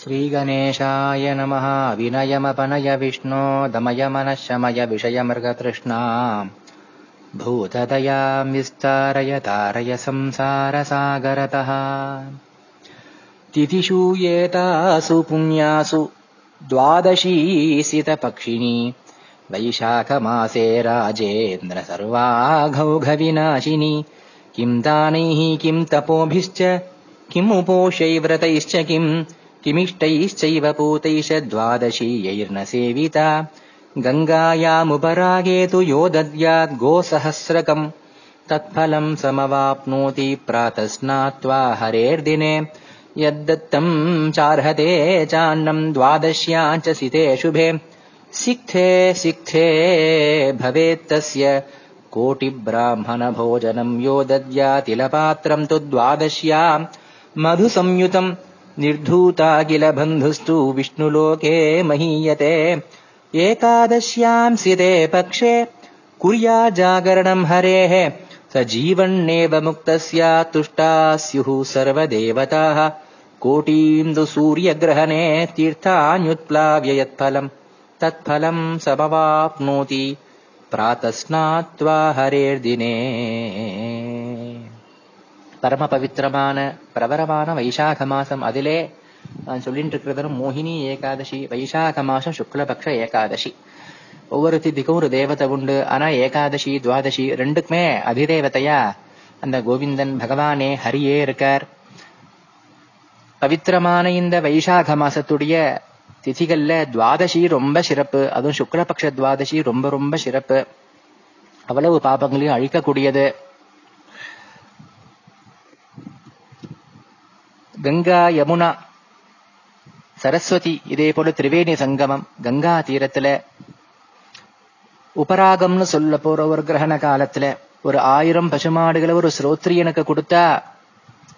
श्रीगणेशाय नमः। विनयमपनय विष्णो दमय मनः शमय विषयमृगतृष्णा। भूतदयां विस्तारय तारय संसारसागरतः तिथिषु एतासु पुण्यासु द्वादशीसितपक्षिणी वैशाखमासे राजेन्द्र सर्वाघौघविनाशिनी। किं दानैः किं तपोभिश्च किमुपोषैव्रतैश्च किम् किमिष्टैश्चैव पूतैश्च द्वादशीयैर्न सेविता गङ्गायामुपरागे तु यो दद्यात् गोसहस्रकम्। तत्फलम् समवाप्नोति प्रातस्नात्वा हरेर्दिने। यद्दत्तम् चार्हते चान्नम् द्वादश्याम् च सिते शुभे। सिक्थे सिक्थे भवेत्तस्य कोटिब्राह्मणभोजनम् यो दद्यातिलपात्रम् तु द्वादश्याम्। मधुसंयुतम् निर्धूता किलबन्धुस्तु विष्णुलोके महीयते। एकादश्याम्सिते पक्षे कुर्या जागरणम् हरेः। स जीवन्नेव मुक्तस्य तुष्टा स्युः सर्वदेवताः कोटीन्दुसूर्यग्रहणे तीर्थान्युत्प्लाव्ययत्फलम् तत्फलम् समवाप्नोति। प्रातस्नात्वा हरेर्दिने। பரம பவித்திரமான பிரபரமான வைசாக மாசம் அதிலே நான் சொல்லிட்டு இருக்கிறது மோகினி ஏகாதசி வைசாக மாசம் சுக்லபக்ஷ ஏகாதசி. ஒவ்வொரு திதிக்கும் ஒரு தேவதை உண்டு. ஆனா ஏகாதசி துவாதசி ரெண்டுக்குமே அதிதேவதையா. அந்த கோவிந்தன் பகவானே ஹரியே இருக்கார். பவித்திரமான இந்த வைசாக மாசத்துடைய திதிகள்ல துவாதசி ரொம்ப சிறப்பு. அதுவும் சுக்லபக்ஷ துவாதசி ரொம்ப ரொம்ப சிறப்பு. அவ்வளவு பாபங்களையும் அழிக்கக்கூடியது. கங்கா யமுனா. சரஸ்வதி இதே போல திரிவேணி சங்கமம் கங்கா தீரத்துல. உபராகம்னு சொல்ல போற ஒரு கிரகண காலத்துல ஒரு ஆயிரம் பசுமாடுகளை ஒரு ஸ்ரோத்ரியனுக்கு கொடுத்தா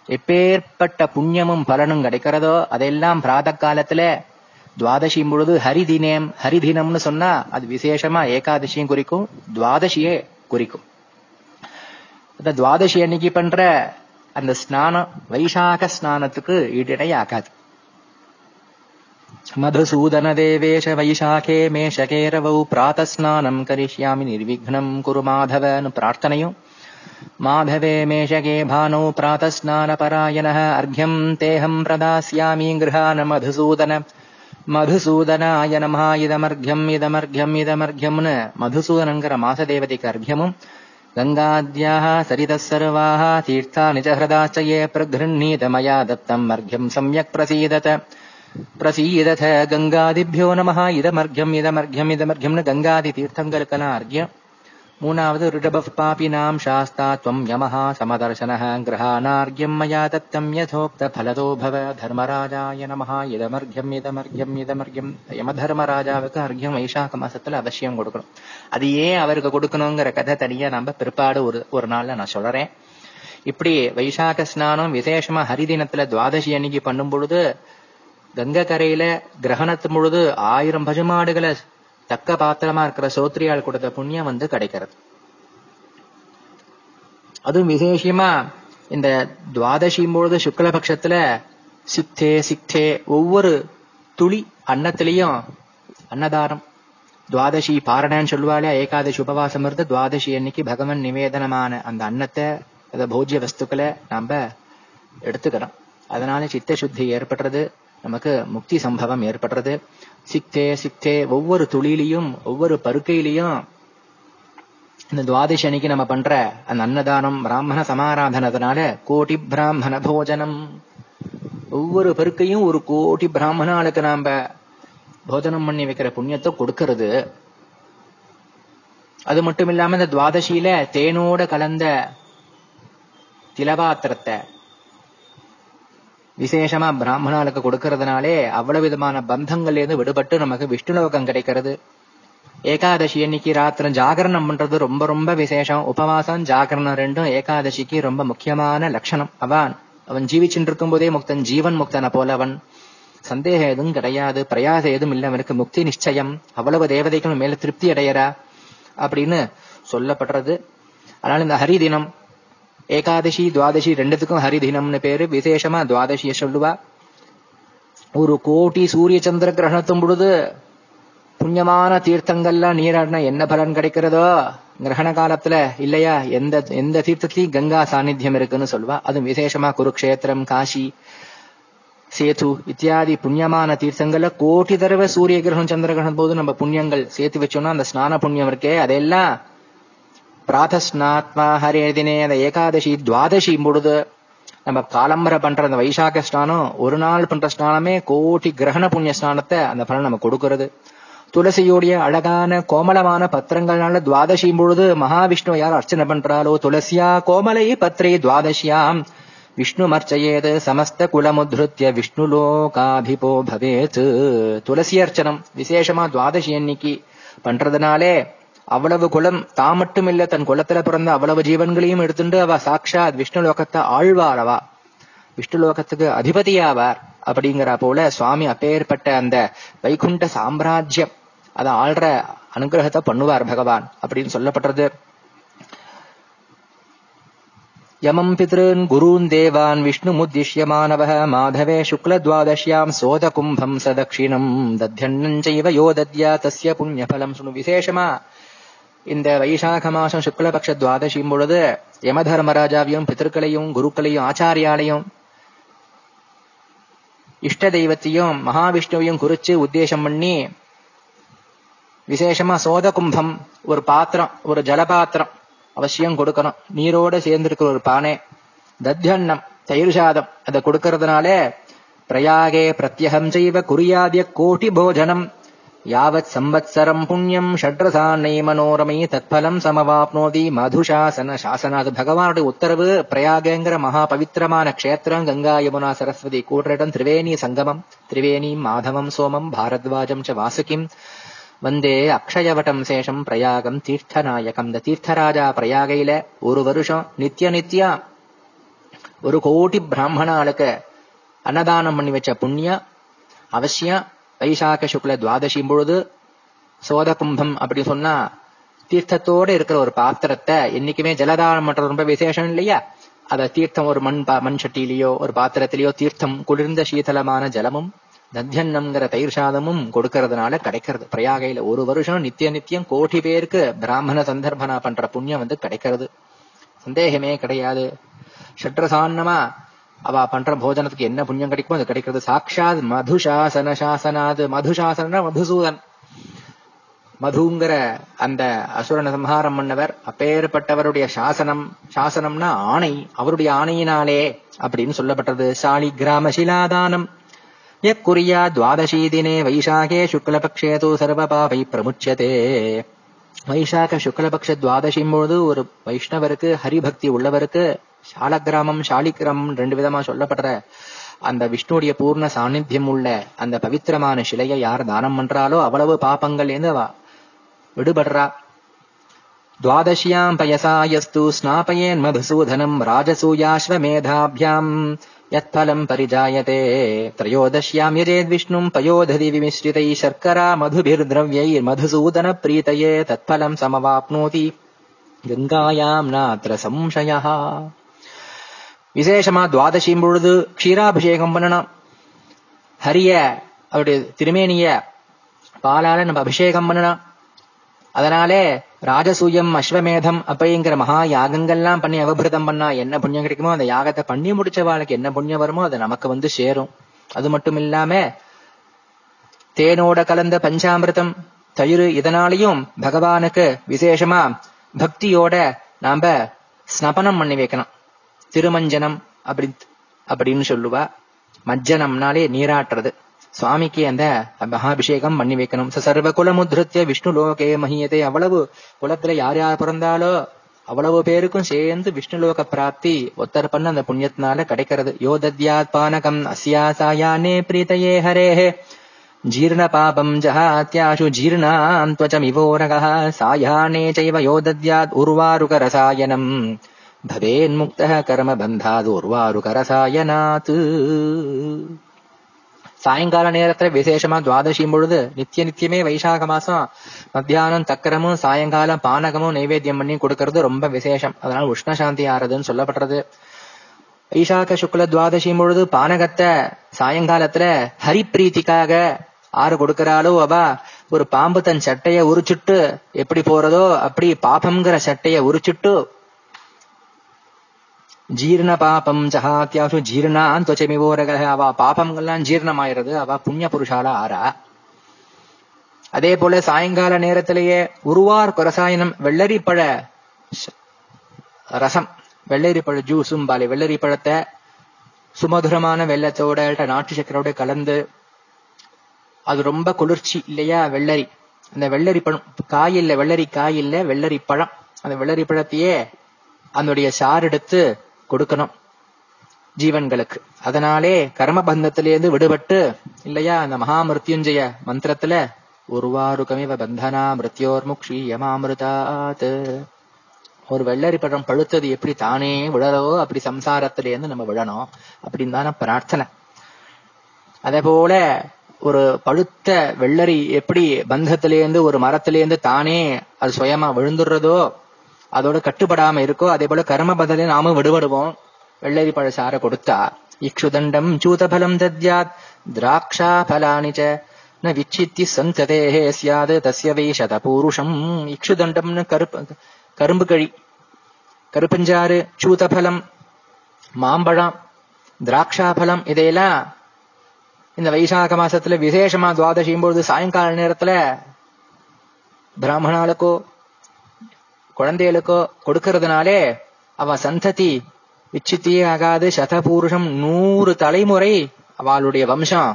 எப்பேற்பட்ட புண்ணியமும் பலனும் கிடைக்கிறதோ அதெல்லாம் பிராத காலத்துல துவாதசி பொழுது ஹரிதினேம் ஹரிதினம்னு சொன்னா அது விசேஷமா ஏகாதசியும் குறிக்கும் துவாதசியே குறிக்கும். அந்த துவாதசி அன்னைக்கு பண்ற அந்த ஸ்நானம் வைசாக ஸ்நானத்துக்கு ஈடிடையாகாது மதுசூதன தேவேஷ வைசாகே மேஷகேரவௌ பிராத ஸ்நானம் கரிஷ்யாமி நிர்விக்னம் குரு மாதவன் பிரார்த்தனையும். மாதவே மேஷகே பானோ பிராத ஸ்நான பராயண அர்க்யம் தேகம் பிரதாஸ்யாமி கிருஹான மதுசூதன மதுசூதனாய நமஹா இதமர்க்யம் இதமர்க்யம் இதமர்க்யம்னு மதுசூதனங்கிற மாச தேவதைக்கு அர்க்யமும் गङ्गाद्याः सरितः सर्वाः तीर्थानि च हृदाश्च ये प्रगृह्णीत मया दत्तम् अर्घ्यम् सम्यक् प्रसीदत प्रसीदथ गङ्गादिभ्यो नमः इदमर्घ्यम् इदमर्घ्यम् इदमर्घ्यम् न गङ्गादितीर्थङ्गल्कलार्घ्य மூணாவது ரிடபஃப் பாபினாம் சாஸ்தா துவம் யமஹா சமதர்சனஹ கிரகானார்கியம் மயா தத்தம் யதோக்த ஃபலதோ பவ தர்மராஜாய நமஹா இதமர்கியம் இதமர்கியம் இதமர்கியம் யமதர்மராஜாவுக்கு அர்கியம் வைசாக மாசத்துல அவசியம் கொடுக்கணும். அது ஏன் அவருக்கு கொடுக்கணுங்கிற கதை தனியா நம்ம பிற்பாடு ஒரு ஒரு நாள்ல நான் சொல்றேன். இப்படி வைசாக ஸ்நானம் விசேஷமா ஹரிதினத்துல துவாதசி அன்னைக்கு பண்ணும் பொழுது கங்கை கரையில கிரகணத்து முழுது ஆயிரம் பசுமாடுகளை தக்க பாத்திரமா இருக்கிற சோத்ரியால் கொடுத்த புண்ணியம் வந்து கிடைக்கிறது. அதுவும் விசேஷமா இந்த துவாதசி பொழுது சுக்லபக்ஷத்துல சித்தே சிக்தே ஒவ்வொரு துளி அன்னத்திலையும் அன்னதானம். துவாதசி பாரணன்னு சொல்லுவாளே ஏகாதசி உபவாசம் இருந்து துவாதசி அன்னைக்கு பகவன் நிவேதனமான அந்த அன்னத்தை அந்த போஜ்ய வஸ்துக்களை நாம எடுத்துக்கிறோம். அதனால சித்த சுத்தி ஏற்படுறது நமக்கு முக்தி சம்பவம் ஏற்படுறது. சிக்தே சிக்தே ஒவ்வொரு துளியிலையும் ஒவ்வொரு பருக்கையிலையும் இந்த துவாதசி அன்னைக்கு நம்ம பண்ற அந்த அன்னதானம் பிராமண சமாராதனத்தினால கோடி பிராமண போஜனம். ஒவ்வொரு பருக்கையும் ஒரு கோடி பிராமணாளுக்கு நாம போஜனம் பண்ணி வைக்கிற புண்ணியத்தை கொடுக்கறது. அது மட்டும் இல்லாம இந்த துவாதசியில தேனோட கலந்த திலபாத்திரத்தை விசேஷமா பிராமணாளுக்கு கொடுக்கறதுனாலே அவ்வளவு விதமான பந்தங்கள்ல இருந்து விடுபட்டு நமக்கு விஷ்ணுலோகம் கிடைக்கிறது. ஏகாதசி அன்னைக்கு ராத்திரம் ஜாகரணம் பண்றது ரொம்ப ரொம்ப விசேஷம். உபவாசம் ஜாகரணம் ரெண்டும் ஏகாதசிக்கு ரொம்ப முக்கியமான லட்சணம். அவன் அவன் ஜீவிச்சுட்டு இருக்கும் போதே முக்தன் ஜீவன் முக்தன போல அவன் சந்தேகம் எதுவும் கிடையாது பிரயாசம் எதுவும் இல்லை. அவனுக்கு முக்தி நிச்சயம். அவ்வளவு தேவதைகளும் மேல திருப்தி அடையறா? அப்படின்னு சொல்லப்படுறது. அதனால இந்த ஹரி தினம் ஏகாதசி துவாதசி ரெண்டுத்துக்கும் ஹரிதினம்னு பேரு விசேஷமா துவாதசிய சொல்லுவா ஒரு கோட்டி சூரிய சந்திர கிரகணத்தும் பொழுது புண்ணியமான தீர்த்தங்கள்லாம் நீராடினா என்ன பலன் கிடைக்கிறதோ கிரகண காலத்துல இல்லையா எந்த எந்த தீர்த்தத்திலையும் கங்கா சாநித்தியம் இருக்குன்னு சொல்லுவா அது விசேஷமா குருக்ஷேத்திரம் காஷி சேது இத்தியாதி புண்ணியமான தீர்த்தங்கள்ல கோட்டி தடவை சூரிய கிரகணம் சந்திர கிரகணம் போது நம்ம புண்ணியங்கள் சேர்த்து வச்சோம்னா அந்த ஸ்நான புண்ணியம் இருக்கே அதெல்லாம் பிராதஸ்நாத்மா ஹரே தினே அந்த ஏகாதசி துவாதசி பொழுது நம்ம காலம்பரை பண்ற அந்த வைசாக ஸ்நானம் ஒரு நாள் பண்ற ஸ்நானமே கோட்டி கிரகண புண்ணிய ஸ்நானத்தை அந்த பலன் நம்ம கொடுக்கிறது. துளசியோடைய அழகான கோமலமான பத்திரங்கள்னால துவாதசி பொழுது மகாவிஷ்ணு யார் அர்ச்சனை பண்றாலோ துளசியா கோமலை பத்ரே துவாதசியாம். விஷ்ணு மர்ச்சையேது சமஸ்த குலமுத்ருத்திய விஷ்ணு லோகாபிபோ பவேத். துளசி அர்ச்சனம் விசேஷமா துவாதசி அன்னைக்கு பண்றதுனாலே அவ்வளவு குலம் தான் மட்டும் இல்ல தன் குலத்துல பிறந்த அவ்வளவு ஜீவன்களையும் எடுத்துட்டு அவ சாட்சாத் விஷ்ணு லோகத்தை ஆழ்வாரவா. விஷ்ணு லோகத்துக்கு அதிபதியாவார் அப்படிங்கிற போல சுவாமி அப்பேற்பட்ட அந்த வைகுண்ட சாம்ராஜ்யம். அதை ஆள்ற அனுகிரகத்தை பண்ணுவார் பகவான் அப்படின்னு சொல்லப்படுறது யமம் பித்ருன் குருன் தேவான் விஷ்ணு முத்திஷ்யமானவ மாதவே சுக்லத்வாதஷ்யாம் சோத கும்பம் சதக்ஷிணம் தத்யன்னஞ்சைவ யோ தத்யா தஸ்ய புண்ணியபலம். சுணு விசேஷமா இந்த வைசாக மாசம் சுக்லபக்ஷ துவாதசியும் பொழுது யமதர்மராஜாவையும் பிதர்களையும் குருக்களையும் ஆச்சாரியாலையும் இஷ்ட தெய்வத்தையும் மகாவிஷ்ணுவையும் குறிச்சு உத்தேசம் பண்ணி விசேஷமா சோத கும்பம் ஒரு பாத்திரம் ஒரு ஜலபாத்திரம் அவசியம் கொடுக்கணும். நீரோட சேர்ந்திருக்கிற ஒரு பானை தத்யன்னம் தயிர் சாதம் அதை கொடுக்கறதுனாலே பிரயாகே பிரத்யகம் செய்வ குறியாதிய கோட்டி போஜனம் யாவத் சம்பத்சரம் புண்ணியம் ஷட்ரசானை மனோரமை தத்பலம் சமவாப்னோதி மதுசாசன சாசனாது பகவானுடைய உத்தரவு பிரயாகங்கிற மகா பவித்திரமான க்ஷேத்திரம் கங்கா யமுனா சரஸ்வதி கூடுற இடம் திரிவேணி சங்கமம் திரிவேணிம் மாதவம் சோமம் பாரத்வாஜம் ச வாசுகிம். வந்தே அக்ஷயவட்டம் சேஷம் பிரயாகம் தீர்த்தநாயகம். இந்த தீர்த்தராஜா பிரயாகையில ஒரு வருஷம் நித்திய நித்யா ஒரு கோடி பிராமணாளுக்கு அன்னதானம் பண்ணி வச்ச புண்ணிய அவசியம். வைசாக சுக்ல துவாதசியும் பொழுது சோத கும்பம் அப்படின்னு சொன்னா தீர்த்தத்தோட இருக்கிற ஒரு பாத்திரத்தை என்னைக்குமே ஜலதானம் பண்றது ரொம்ப விசேஷம் இல்லையா? அத தீர்த்தம் ஒரு மண் பா மண் சட்டியிலேயோ ஒரு பாத்திரத்திலேயோ தீர்த்தம் குளிர்ந்த சீதளமான ஜலமும் தத்யன்னம்ங்கிற தயிர் சாதமும் கொடுக்கறதுனால கிடைக்கிறது. பிரயாகையில ஒரு வருஷம் நித்திய நித்தியம் கோடி பேருக்கு பிராமண சந்தர்ப்பனா பண்ற புண்ணியம் வந்து கிடைக்கிறது. சந்தேகமே கிடையாது. ஷட்ரசான்னமா அவ பண்ற போஜனத்துக்கு என்ன புண்ணியம் கிடைக்குமோ அது கிடைக்கிறது. சாட்சாத் மதுசாசன சாசனாது. மதுசாசன மதுசூதன். மதுங்கிற அந்த அசுரன சம்ஹாரம் பண்ணவர் அப்பேற்பட்டவருடைய சாசனம். சாசனம்னா ஆணை. அவருடைய ஆணையினாலே அப்படின்னு சொல்லப்பட்டது. சாலி கிராம சிலாதானம். யக்குரியா துவாதசீதினே வைசாகே சுக்லபக்ஷே தூ சர்வபாவை பிரமுச்சதே. வைசாக சுக்லபக்ஷ துவாதசியும் பொழுது ஒரு வைஷ்ணவருக்கு ஹரிபக்தி உள்ளவருக்கு சாலக்கிராமம் சாலிக்கிராமம் ரெண்டு விதமா சொல்லப்படுற அந்த விஷ்ணுடைய பூர்ண சாநித்தியம் உள்ள அந்த பவித்திரமான சிலையை யார் தானம் பண்றாலோ அவ்வளவு பாப்பங்கள் இருந்து அவ விடுபடுறா. द्वादश्याम् पयसा यस्तु स्नापयेन् मधुसूदनम् राजसूयाश्वमेधाभ्याम् यत्फलम् परिजायते त्रयोदश्याम् यजेद्विष्णुम् पयोधति विमिश्रितैः शर्करा मधुभिर्द्रव्यैर्मधुसूदनप्रीतये तत्फलम् समवाप्नोति கங்காயாம் நாத்திர சம்சயா விசேஷமா துவாதசியும் பொழுது க்ஷீராபிஷேகம் பண்ணணும் ஹரிய அவருடைய திருமேனிய பாலால நம்ம அபிஷேகம் பண்ணணும் அதனாலே ராஜசூயம் அஸ்வமேதம் அப்படிங்கிற மகா யாகங்கள்லாம் பண்ணி அவபிரதம் பண்ணா என்ன புண்ணியம் கிடைக்குமோ அந்த யாகத்தை பண்ணி முடிச்சவாளுக்கு என்ன புண்ணியம் வருமோ அது நமக்கு வந்து சேரும். அது மட்டும் இல்லாம தேனோட கலந்த பஞ்சாமிர்தம் தயிர் இதனாலையும் பகவானுக்கு விசேஷமா பக்தியோட நாம ஸ்னபனம் பண்ணி வைக்கணும். திருமஞ்சனம் அப்படி அப்படின்னு சொல்லுவா. மஜ்ஜனம்னாலே நீராட்டுறது. சுவாமிக்கு அந்த மகாபிஷேகம் பண்ணி வைக்கணும். சர்வ குலமுத்ருத்திய விஷ்ணு லோகே மகியதே அவ்வளவு குலத்துல யார் யார் பிறந்தாலோ அவ்வளவு பேருக்கும் சேர்ந்து விஷ்ணுலோக பிராப்தி ஒத்தர் பண்ண அந்த புண்ணியத்தினால கிடைக்கிறது. யோதத்யாத் பானகம் அஸ்யா சாயானே பிரீத்தையே ஹரேஹே ஜீர்ண பாபம் ஜஹாத்யாஷு ஜீர்ணாம் துவச்சம் இவோரக சாயானே சைவ யோதத்யாத் உர்வாருக ரசாயனம். பவேன்முக்த கர்மபந்தாது உர்வாருக ரசாயனாத். சாயங்கால நேரத்துல விசேஷமா துவாதசியும் பொழுது நித்திய நித்தியமே வைசாக மாசம் மத்தியானம் சக்கரமும் சாயங்காலம் பானகமும் நைவேத்தியம் பண்ணி கொடுக்கறது ரொம்ப விசேஷம். அதனால உஷ்ணசாந்தி ஆறுதுன்னு சொல்லப்படுறது. வைசாக சுக்ல துவாதசி பொழுது பானகத்தை சாயங்காலத்துல ஹரிப்பிரீத்திக்காக ஆறு கொடுக்கிறாளோ அவ ஒரு பாம்பு தன் சட்டைய உரிச்சுட்டு எப்படி போறதோ அப்படி பாபம்ங்கிற சட்டைய உரிச்சுட்டு ஜீர்ண பாபம் ஜஹாத்தியாசு ஜீர்ணான் துவச்சமிவோரக அவ பாபங்கள்லாம் ஜீர்ணமாயிருது அவ புண்ணிய புருஷால ஆறா. அதே போல சாயங்கால நேரத்திலேயே உருவார் கொரசாயனம் வெள்ளரி பழ ரசம் வெள்ளரி பழ ஜூஸும் பாலி. வெள்ளரிப்பழத்தை சுமதுரமான வெள்ளத்தோட நாட்டு சக்கரோட கலந்து அது ரொம்ப குளிர்ச்சி இல்லையா? வெள்ளரி. அந்த வெள்ளரி பழம் காய் இல்ல வெள்ளரி காய் இல்ல வெள்ளரி பழம் அந்த வெள்ளரி பழத்தையே அதனுடைய சாறு எடுத்து கொடுக்கணும். ஜீவன்களுக்கு. அதனாலே கர்ம பந்தத்திலேருந்து விடுபட்டு இல்லையா அந்த மகாமிருத்யுஞ்சய மந்திரத்துல உருவாருகமிவ பந்தனா மிருத்யோர் முக்ஷி ஒரு வெள்ளரி பழம் பழுத்தது எப்படி தானே விழறோ அப்படி சம்சாரத்திலேருந்து நம்ம விழணும் அப்படின்னு தானே பிரார்த்தனை. அதே போல ஒரு பழுத்த வெள்ளரி எப்படி பந்தத்திலேருந்து ஒரு மரத்திலேருந்து தானே அது சுயமா விழுந்துடுறதோ அதோட கட்டுப்படாம இருக்கோ அதே போல கர்ம பதிலே நாமும் விடுபடுவோம். வெள்ளரி பழ சார கொடுத்தா இக்ஷுதண்டம் சூதபலம் தத்யாத் திராட்சா பலானி ந விச்சித்தி சந்ததே சியாது தஸ்ய வைஷத பூருஷம் இக்ஷுதண்டம்னு கருப்பு கரும்பு கழி கருப்பஞ்சாறு சூதபலம் மாம்பழம் திராட்சாபலம் இதையெல்லாம் இந்த வைசாக மாசத்துல விசேஷமா துவாதசியும் பொழுது சாயங்கால நேரத்துல பிராமணாளுக்கோ குழந்தைகளுக்கோ கொடுக்கறதுனாலே அவ சந்ததி விச்சித்தியே ஆகாது சதபூருஷம் நூறு தலைமுறை அவளுடைய வம்சம்.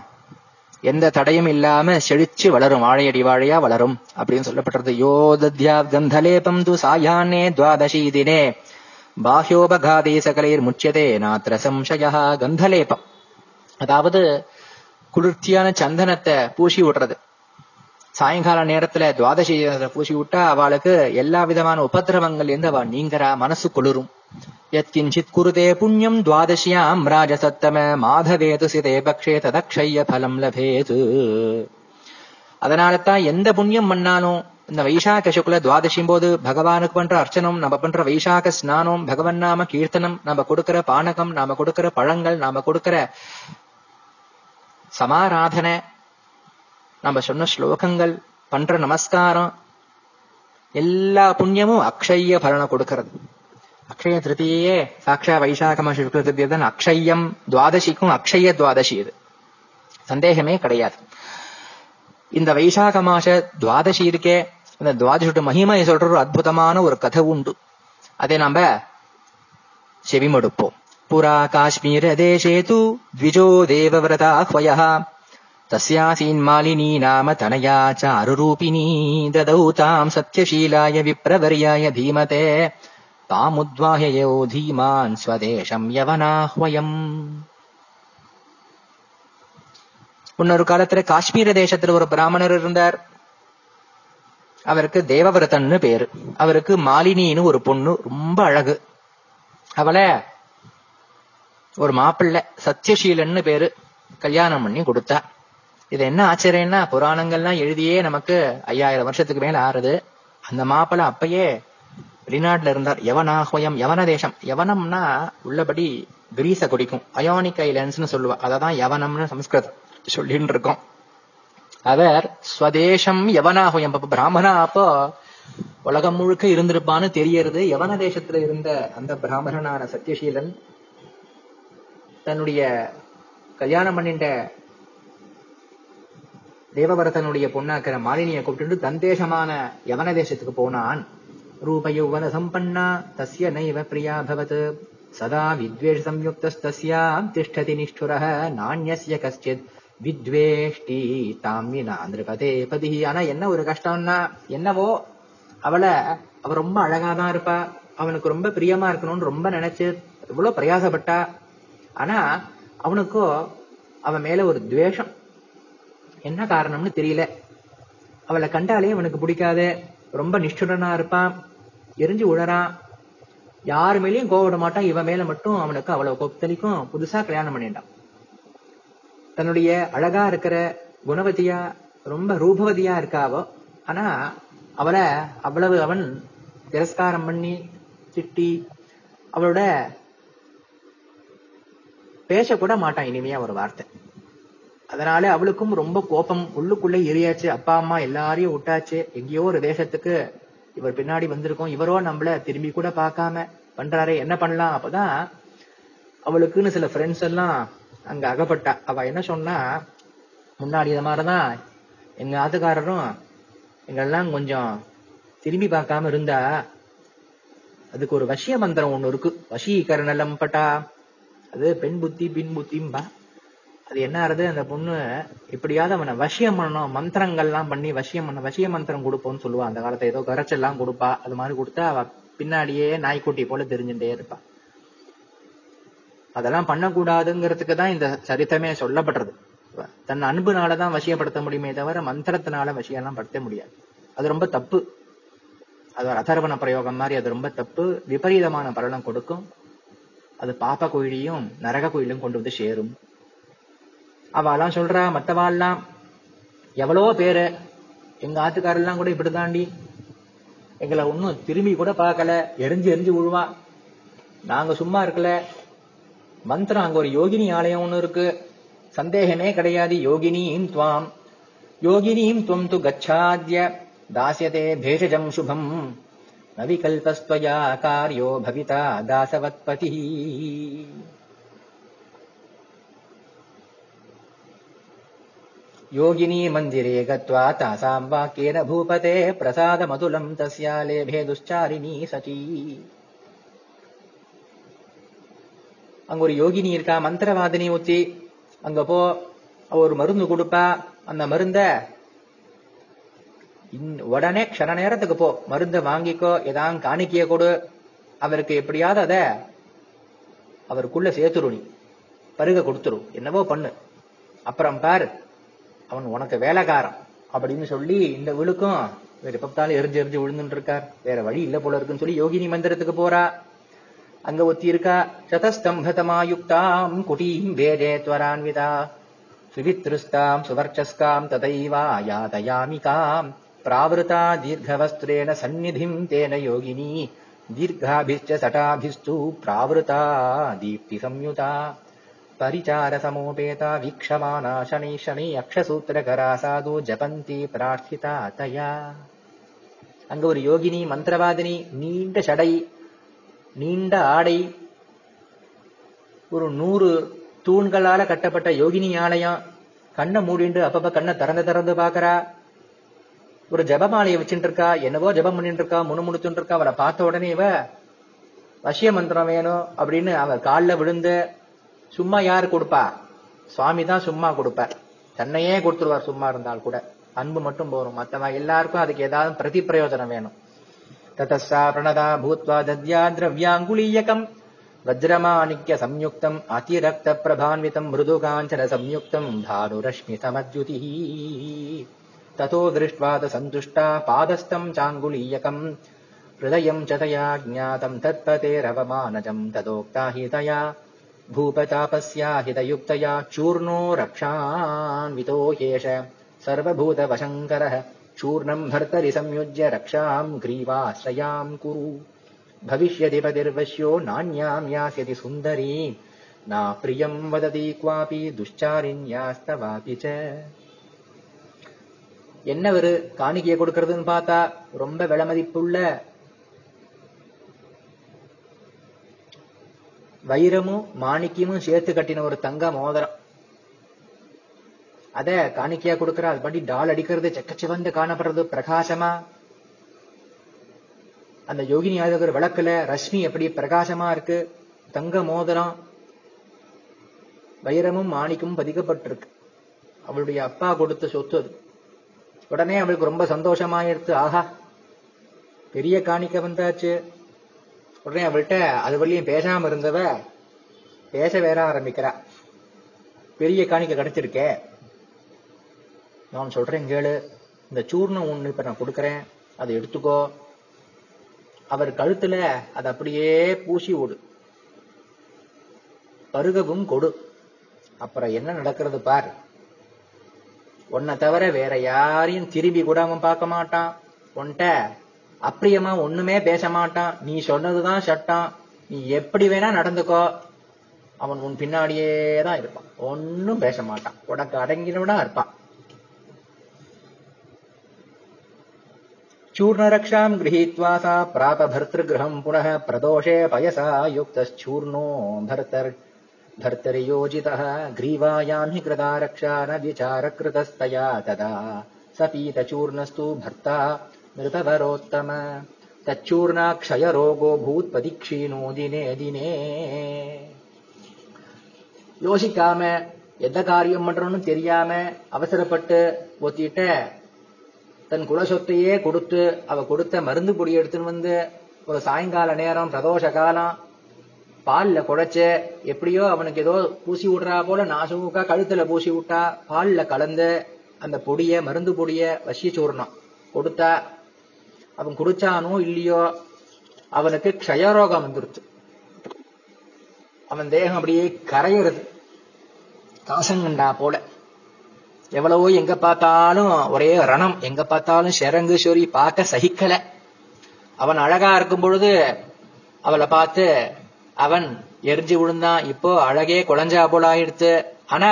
எந்த தடையும் இல்லாம செழிச்சு வளரும் வாழையடி வாழையா வளரும் அப்படின்னு சொல்லப்பட்டிருது யோதத்யா கந்தலேபம் து சாயானே துவாதசி தினே பாஹ்யோபகாதே சகலைர் முச்சியதே நாத்திர சம்சயா கந்தலேபம். அதாவது குளிர்ச்சியான சந்தனத்தை பூசி விடுறது. சாயங்கால நேரத்துல துவாதசி பூசி விட்டா அவளுக்கு எல்லா விதமான உபத்திரவங்கள் இருந்து அவ நீங்கரா மனசு குளிரும். எத்கிஞ்சித் குருதே புண்ணியம் துவாதசியாம் ராஜசத்தம மாதவேது சிதே பக்ஷே ததக்ஷய பலம் லபேது. அதனால தான் எந்த புண்ணியம் பண்ணாலும் இந்த வைசாக சுக்ல துவாதசியும் போது பகவானுக்கு பண்ற அர்ச்சனம் நம்ம பண்ற வைசாக ஸ்நானம் பகவன் நாம கீர்த்தனம் நம்ம கொடுக்கிற பானகம் நாம கொடுக்கிற பழங்கள் நாம கொடுக்கிற சமாராதனை நம்ம சொன்ன ஸ்லோகங்கள் பண்ற நமஸ்காரம் எல்லா புண்ணியமும் அக்ஷய பலனை கொடுக்கிறது. அக்ஷய திருத்தியே சாட்சா வைசாகம சுக்ல அக்ஷயம் துவாதசிக்கும் அக்ஷய துவாதசி இது. சந்தேகமே கிடையாது. இந்த வைசாக மாச துவாதசி இருக்கே இந்த துவாதசியோட மகிமையை சொல்ற ஒரு அற்புதமான ஒரு கதை உண்டு. அதை நாம செவிமடுப்போம். புரா காஷ்மீர தேசே து த்விஜோ தேவவிரதா ஹ்வயः तस्यासीन्मालिनी नाम तनया चारुरूपिणी ददौ ताम् सत्यशीलाय विप्रवर्याय धीमते तामुद्वाह्ययो धीमान् स्वदेशम् யவனாஹ்வயம் முன்னொரு காலத்துல காஷ்மீர தேசத்துல ஒரு பிராமணர் இருந்தார் அவருக்கு தேவவிரதன்னு பேரு அவருக்கு மாலினின்னு ஒரு பொண்ணு ரொம்ப அழகு அவளை ஒரு மாப்பிள்ளை சத்யசீலன்னு பேரு கல்யாணம் பண்ணி கொடுத்தா இது என்ன ஆச்சரியம்னா புராணங்கள்லாம் எழுதியே நமக்கு ஐயாயிரம் வருஷத்துக்கு மேல ஆறுது. அந்த மாப்பிள அப்பயே வெளிநாட்டுல இருந்தார். யவனாஹ்வயம் யவன தேசம் யவனம்னா உள்ளபடி கிரீச குடிக்கும். அயோனிக் ஐலண்ட்ஸ்னு சொல்லுவா. அததான் யவனம்னு சம்ஸ்கிருதம் சொல்லின்னு இருக்கோம். அவர் ஸ்வதேசம் யவனாஹ்வயம். அப்ப பிராமணா அப்போ உலகம் முழுக்க இருந்திருப்பான்னு தெரியறது. யவன தேசத்துல இருந்த அந்த பிராமணனான சத்யசீலன் தன்னுடைய கல்யாணம் பண்ணிட்ட தேவவரதனுடைய பொண்ணாக்கிற மாலினியை கூப்பிட்டு தந்தேஷமான யவன தேசத்துக்கு போனான். ரூபயௌவன சம்பன்னா தஸ்ய நைவ பிரியா பவத். சதா வித்வேஷ சம்யுக்தஸ்தஸ்யாம் திஷ்டதி நிஷ்டுரः நாண்யஸ்ய கஷ்டித். வித்வேஷ்டி தாமினா நிருபதே பதி ஆனா என்ன ஒரு கஷ்டம்னா என்னவோ அவளை அவ ரொம்ப அழகாதான் இருப்பா. அவனுக்கு ரொம்ப பிரியமா இருக்கணும்னு ரொம்ப நினைச்சு இவ்வளவு பிரயாசப்பட்டா. ஆனா அவனுக்கோ அவன் மேல ஒரு துவேஷம். என்ன காரணம்னு தெரியல. அவளை கண்டாலே அவனுக்கு பிடிக்காத ரொம்ப நிஷ்டுடனா இருப்பான் எரிஞ்சு உழறான். யார் மேலயும் கோவிட மாட்டான் இவன் மேல மட்டும் அவனுக்கு அவ்வளவு கோபத்தலிக்கும் புதுசா கல்யாணம் பண்ணிட்டான். தன்னுடைய அழகா இருக்கிற குணவதியா ரொம்ப ரூபவதியா இருக்காவோ ஆனா அவளை அவ்வளவு அவன் திரஸ்காரம் பண்ணி திட்டி அவளோட பேசக்கூட மாட்டான் இனிமையா ஒரு வார்த்தை. அதனால அவளுக்கும் ரொம்ப கோபம். உள்ளுக்குள்ள எரியாச்சு அப்பா அம்மா எல்லாரையும் விட்டாச்சு. எங்கேயோ ஒரு தேசத்துக்கு இவர் பின்னாடி வந்திருக்கோம். இவரோ நம்மள திரும்பி கூட பார்க்காம பண்றாரு. என்ன பண்ணலாம்? அப்பதான் அவளுக்குன்னு சில ஃப்ரெண்ட்ஸ் எல்லாம் அங்க அகப்பட்டா. அவ என்ன சொன்னா முன்னாடி இந்த மாதிரிதான் எங்க ஆத்துக்காரரும் எங்கெல்லாம் கொஞ்சம் திரும்பி பார்க்காம இருந்தா அதுக்கு ஒரு வசிய மந்திரம் ஒண்ணு இருக்கு. வசீகரணலம் பட்டா. அது பெண் புத்தி பின் புத்திம்பா. அது என்ன ஆறுது? அந்த பொண்ணு இப்படியாவது அவனை வசியம் பண்ணணும். மந்திரங்கள்லாம் பண்ணி வசியம் பண்ண வசிய மந்திரம் கொடுப்போம்னு சொல்லுவா. அந்த காலத்துல ஏதோ கரைச்செல்லாம் கொடுப்பா. அது மாதிரி கொடுத்தா அவ பின்னாடியே நாய்க்குட்டி போல தெரிஞ்சுட்டே இருப்பா. அதெல்லாம் பண்ணக்கூடாதுங்கிறதுக்கு தான் இந்த சரித்தமே சொல்லப்படுறது. தன் அன்புனாலதான் வசியப்படுத்த முடியுமே தவிர மந்திரத்தினால வசியெல்லாம் படுத்த முடியாது. அது ரொம்ப தப்பு. அது ஒரு அதர்வன பிரயோகம் மாதிரி. அது ரொம்ப தப்பு. விபரீதமான பலனம் கொடுக்கும். அது பாப்ப கோயிலையும் நரக கோயிலும் கொண்டு வந்து சேரும். அவெல்லாம் சொல்றா மத்தவாள்லாம். எவ்வளோ பேரு? எங்க ஆத்துக்காரெல்லாம் கூட இப்படி தாண்டி எங்களை ஒன்றும் திரும்பி கூட பார்க்கல. எரிஞ்சு எரிஞ்சு விழுவா நாங்க சும்மா இருக்கல. மந்திரம் அங்க ஒரு யோகினி ஆலயம் ஒன்று இருக்கு. சந்தேகமே கிடையாது. யோகினியும் துவாம். யோகினியும் துவம் து கச்சாத்ய. தாசியதே பேஷஜம் சுபம். நவிகல்பஸ்துவயா காரியோ பவிதா தாசவத்பதி. योगिनी मन्दिरे गत्वा तासां वाक्येन भूपते प्रसादमतुलम् तस्या लेभे दुश्चारिणी सची அங்க ஒரு யோகினி இருக்கா மந்திரவாதினி ஊத்தி அங்க போ அவ ஒரு மருந்து கொடுப்பா அந்த மருந்த இன்- உடனே க்ஷண நேரத்துக்கு போ மருந்த வாங்கிக்கோ ஏதாவது காணிக்கைய கொடு அவருக்கு எப்படியாவது அத அவருக்குள்ள சேர்த்துரு நீ பருக கொடுத்துரு என்னவோ பண்ணு அப்புறம் பாரு அவன் உனக்கு வேலைக்காரன் அப்படின்னு சொல்லி இந்த விழுக்கும் இவர் எப்பத்தாலும் எரிஞ்சு எரிஞ்சு விழுந்துட்டு இருக்கார் வேற வழி இல்ல போல இருக்குன்னு சொல்லி யோகினி மந்திரத்துக்கு போறா. அங்க ஒத்தி இருக்கா சதஸ்தம்பதமாயுக்தாம் குட்டீம் வேதே துவரான்விதா சுவித்ருஸ்தாம் சுவர்ச்சஸ்காம் ததைவா யாதயாமிகாம் பிராவிருதா தீர்க்கவஸ்திரேண சந்நிதிம் தேன யோகினி தீர்காபிஷ்ட சட்டாபிஸ்து பிராவிருதா தீப்தி சம்யுதா परिचार समोपेता वीक्षमाणा शनै शनै अक्षसूत्रकरा साधु ஜபந்தி பிரார்த்திதா தயா அங்க ஒரு யோகினி மந்திரவாதினி நீண்ட சடை நீண்ட ஆடை ஒரு நூறு தூண்களால கட்டப்பட்ட யோகினி ஆலயம் கண்ணை மூடிண்டு அப்பப்ப கண்ணை திறந்து திறந்து பாக்குறா ஒரு ஜபமாலையை வச்சுட்டு இருக்கா என்னவோ ஜபம் பண்ணிட்டு இருக்கா முணுமுணுத்துட்டு இருக்கா அவளை பார்த்த உடனே இவ வசிய மந்திரம் வேணும் அப்படின்னு அவ கால்ல விழுந்து சும்மா யார் கொடுப்பா? சுவாமி தான் சும்மா கொடுப்பார் தன்னையே கொடுத்துருவார் சும்மா இருந்தால் கூட. அன்பு மட்டும் போரும் மற்றவங்க எல்லாருக்கும் அதுக்கு ஏதாவது பிரதி பிரயோஜனம் வேணும். ததஸ்ஸா பிரணதா பூத்வா தத்யா திரவியாங்குலீயகம் வஜ்ரமாணிக்ய சம்யுக்தம். அதிரக்த பிரபான்விதம். மிருதுகாஞ்சன சம்யுக்தம். தாருரஷ்மி சமத்யுதி ததோ திருஷ்டுவாத சந்துஷ்டா பாதஸ்தம் சாங்குலீயகம் ஹிருதயம் சதயா ஜாதம் தத்பதேரவமானஜம் ததோக்தா ஹிதயா. हि तया भूपतापस्या हितयुक्तया चूर्णो रक्षान्वितो ह्येष सर्वभूतवशङ्करः चूर्णम् भर्तरि संयुज्य रक्षाम् ग्रीवाश्रयाम् कुरु भविष्यति पतिर्वश्यो नान्याम् यास्यति सुन्दरी ना प्रियम् वदति क्वापि दुश्चारिण्यास्तवापि च என்ன ஒரு காணிக்கையை கொடுக்கறதுன்னு பார்த்தா ரொம்ப விலைமதிப்புள்ள வைரமும் மாணிக்கியமும் சேர்த்து கட்டின ஒரு தங்க மோதிரம். அத காணிக்கையா கொடுக்கற. அது படி டால் அடிக்கிறது செக்கச்சிவந்து காணப்படுறது பிரகாசமா. அந்த யோகினி ஆதகர் விளக்குல ரஷ்மி எப்படி பிரகாசமா இருக்கு தங்க மோதிரம் வைரமும் மாணிக்கமும் பதிக்கப்பட்டிருக்கு. அவளுடைய அப்பா கொடுத்த சொத்து அது. உடனே அவளுக்கு ரொம்ப சந்தோஷமாயிருச்சு ஆஹா பெரிய காணிக்க வந்தாச்சு. உடனே அவள்கிட்ட அது வழியும் பேசாம இருந்தவ பேச வேற ஆரம்பிக்கிறா. பெரிய காணிக்க கிடைச்சிருக்கே. நான் சொல்றேன் கேளு. இந்த சூர்ணம் ஒண்ணு இப்ப நான் கொடுக்கறேன். அதை எடுத்துக்கோ. அவர் கழுத்துல அதை அப்படியே பூசி விடு. பருகவும் கொடு. அப்புறம் என்ன நடக்கிறது பார். உன்னை தவிர வேற யாரையும் திரும்பி கூட அவன் பார்க்க மாட்டான். உன்கிட்ட அப்பிரியமா ஒண்ணுமே பேச மாட்டான் நீ சொன்னதுதான் சட்டம் நீ எப்படி வேணா நடந்துக்கோ அவன் உன் பின்னாடியே தான் இருப்பான் ஒன்னும் பேச மாட்டான் உனக்கு அடங்கினவனா இருப்பான் चूर्णरक्षाम् गृहीत्वा सा प्राप भर्तृगृहम् पुनः प्रदोषे पयसा युक्तश्चूर्णो भर्तर् भर्तर्योजितः ग्रीवायाम् हि कृता रक्षा न विचारकृतस्तया तदा स पीतचूर्णस्तु भर्ता मृतवरोत्तम तच्चूर्णाक्षयरोगो भूत्पदिक्षीणो दिने दिने யோசிக்காம எந்த காரியம் பண்றோம்னு தெரியாம அவசரப்பட்டு ஒத்திட்ட தன் குலசொத்தையே கொடுத்து அவ கொடுத்த மருந்து பொடி எடுத்துன்னு வந்து ஒரு சாயங்கால நேரம் பிரதோஷ காலம் பால்ல குழைச்சு எப்படியோ அவனுக்கு ஏதோ பூசி விடுறா போல நாசுமுக்கா கழுத்துல பூசி விட்டா பால்ல கலந்து அந்த பொடிய மருந்து பொடிய வசி சூர்ணம் கொடுத்தா அவன் குடிச்சானோ இல்லையோ அவனுக்கு க்ஷயரோகம் வந்துருச்சு அவன் தேகம் அப்படியே கரையிறது காசங்கண்டா போல எவ்வளவோ எங்க பார்த்தாலும் ஒரே ரணம் எங்க பார்த்தாலும் ஷெரங்கு சொறி பார்க்க சகிக்கல அவன் அழகா இருக்கும் பொழுது அவளை பார்த்து அவன் எரிஞ்சு விழுந்தான் இப்போ அழகே குழஞ்சா போல ஆயிடுத்து ஆனா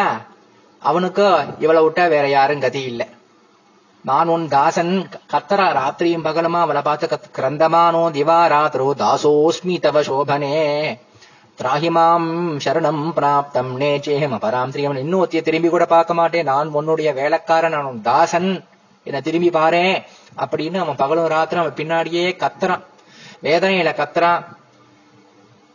அவனுக்கு இவளை விட்டா வேற யாரும் கதி இல்லை நான் உன் தாசன். கத்தரா ராத்திரியும் பகலுமா? அவளை பார்த்து கத் கிரந்தமானோ? திவா ராத்திரோ? தாசோஸ்மி தவ சோபனே. திராகிமாம் சரணம் பிராப்தம். நேச்சேகம் அபராம் திரியவன் இன்னும் ஒத்திய திரும்பி கூட பார்க்க மாட்டேன். நான் உன்னுடைய வேலைக்காரன். நான் உன் தாசன். என்ன திரும்பி பாரேன் அப்படின்னு அவன் பகலும் ராத்திரம் அவன் பின்னாடியே கத்துறான். வேதனையில கத்துறான்.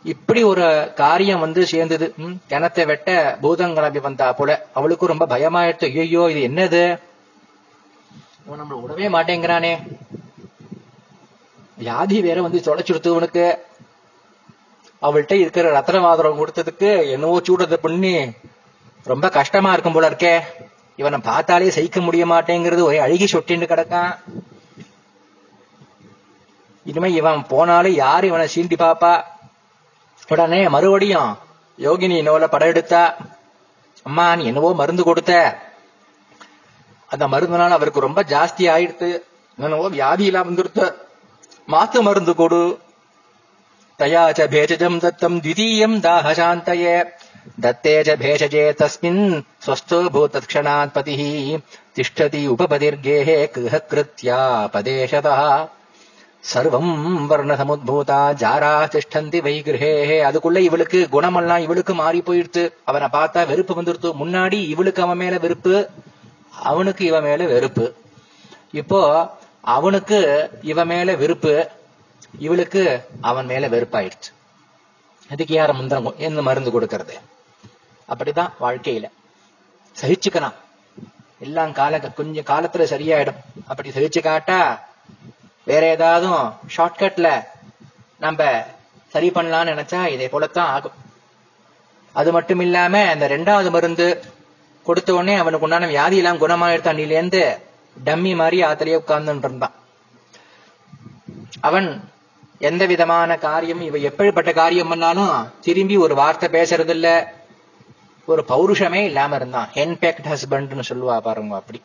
இப்படி ஒரு காரியம் வந்து சேர்ந்தது. ம், கிணத்தை வெட்ட பூதம் கிளம்பி வந்தா போல. அவளுக்கும் ரொம்ப பயமாயிடுத்து. ஐயோ இது என்னது? இவன் நம்மள விடவே மாட்டேங்கிறானே. வியாதி வேற வந்து தொலைச்சுடுத்து உனக்கு அவள்கிட்ட இருக்கிற ரத்னவாதரம் கொடுத்ததுக்கு என்னவோ சூடத்தை பண்ணி ரொம்ப கஷ்டமா இருக்கும் போல இருக்கே. இவனை பார்த்தாலே சகிக்க முடிய மாட்டேங்கிறது ஒரே அழுகி சொட்டின்னு கிடக்கான். இனிமே இவன் போனாலும் யாரு இவனை சீண்டி பாப்பா? உடனே மறுபடியும் யோகினி நோல படம் எடுத்தா அம்மா நீ என்னவோ மருந்து கொடுத்த. அந்த மருந்துனால அவருக்கு ரொம்ப ஜாஸ்தி ஆயிடுத்து. என்னவோ வியாதியெல்லாம் வந்துடுத்து. மாத்து மருந்து கொடு. தயாச்ச பேஜஜம் தத்தம் த்விதீயம் தாகசாந்தயே தத்தேஜ பேஷஜே தஸ்மின் ஸ்வஸ்தோ பூத்தக்ஷணாத் பதிஹி. திஷ்டதி உபபதிர்கேஹே கிருஹக்ருத்யா பதேஷதா. சர்வம் வர்ண வர்ணசமுத்பூதா ஜாரா திஷ்டந்தி வை கிரகேஹே அதுக்குள்ள இவளுக்கு குணமெல்லாம் இவளுக்கு மாறி போயிடுத்து. அவனை பார்த்தா வெறுப்பு வந்துடுத்து. முன்னாடி இவளுக்கு அவன் மேல வெறுப்பு. அவனுக்கு இவன் மேல வெறுப்பு. இப்போ அவனுக்கு இவன் மேல வெறுப்பு இவளுக்கு அவன் மேல வெறுப்பாயிடுச்சு. அதுக்கு யார முந்திரம் என்ன மருந்து கொடுக்கறது? அப்படிதான் வாழ்க்கையில. சகிச்சுக்கலாம். எல்லாம் கால கொஞ்சம் காலத்துல சரியாயிடும். அப்படி சகிச்சு காட்டா வேற ஏதாவது ஷார்ட்கட்ல நம்ம சரி பண்ணலாம்னு நினைச்சா இதே போலத்தான் ஆகும். அது மட்டும் இல்லாம அந்த ரெண்டாவது மருந்து கொடுத்த உடனே அவனுக்கு உண்டான வியாதி எல்லாம் குணமாயிடுத்து அன்னிலேருந்து டம்மி மாதிரி ஆத்திலேயே உட்கார்ந்துட்டு இருந்தான். அவன் எந்த விதமான காரியம் இவ எப்படிப்பட்ட காரியம் பண்ணாலும் திரும்பி ஒரு வார்த்தை பேசுறது இல்ல ஒரு பௌருஷமே இல்லாம இருந்தான். ஹென்பேக்ட் ஹஸ்பண்ட்னு சொல்லுவா பாருங்க அப்படி.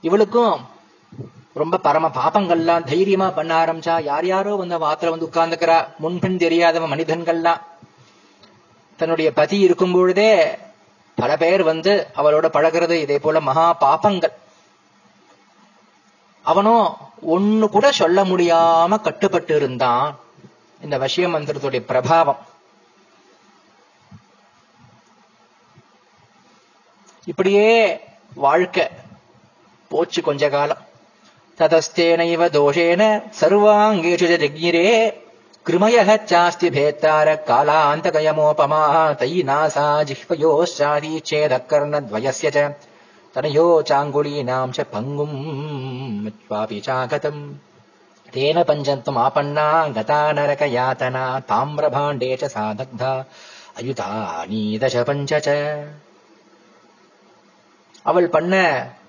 இவளுக்கும் ரொம்ப பரம பாப்பங்கள்லாம் தைரியமா பண்ண ஆரம்பிச்சா யார் யாரோ வந்து வாத்துல வந்து உட்கார்ந்துக்கிறா. முன்பின் தெரியாதவன் மனிதன்கள்லாம். தன்னுடைய பதி இருக்கும் பொழுதே பல பேர் வந்து அவளோட பழகிறது இதே போல மகா பாப்பங்கள். அவனும் ஒன்னு கூட சொல்ல முடியாம கட்டுப்பட்டு இருந்தான். இந்த வசிய மந்திரத்துடைய பிரபாவம். இப்படியே வாழ்க்கை போச்சு கொஞ்ச காலம். ததஸ்தேனைவ தோஷேன சர்வாங்கேஷு कृमयः चास्ति भेत्तारः कालान्तकयमोपमा तयि नासा जिह्वयोश्चादी चेदकर्णद्वयस्य च तनयो चाङ्गुलीनां च पङ्गुम् त्वापि चागतम् तेन पञ्चन्त्वमापन्ना गता नरकयातना ताम्रभाण्डे च सा दग्धा அயுதானீதச பஞ்சச அவள் பண்ண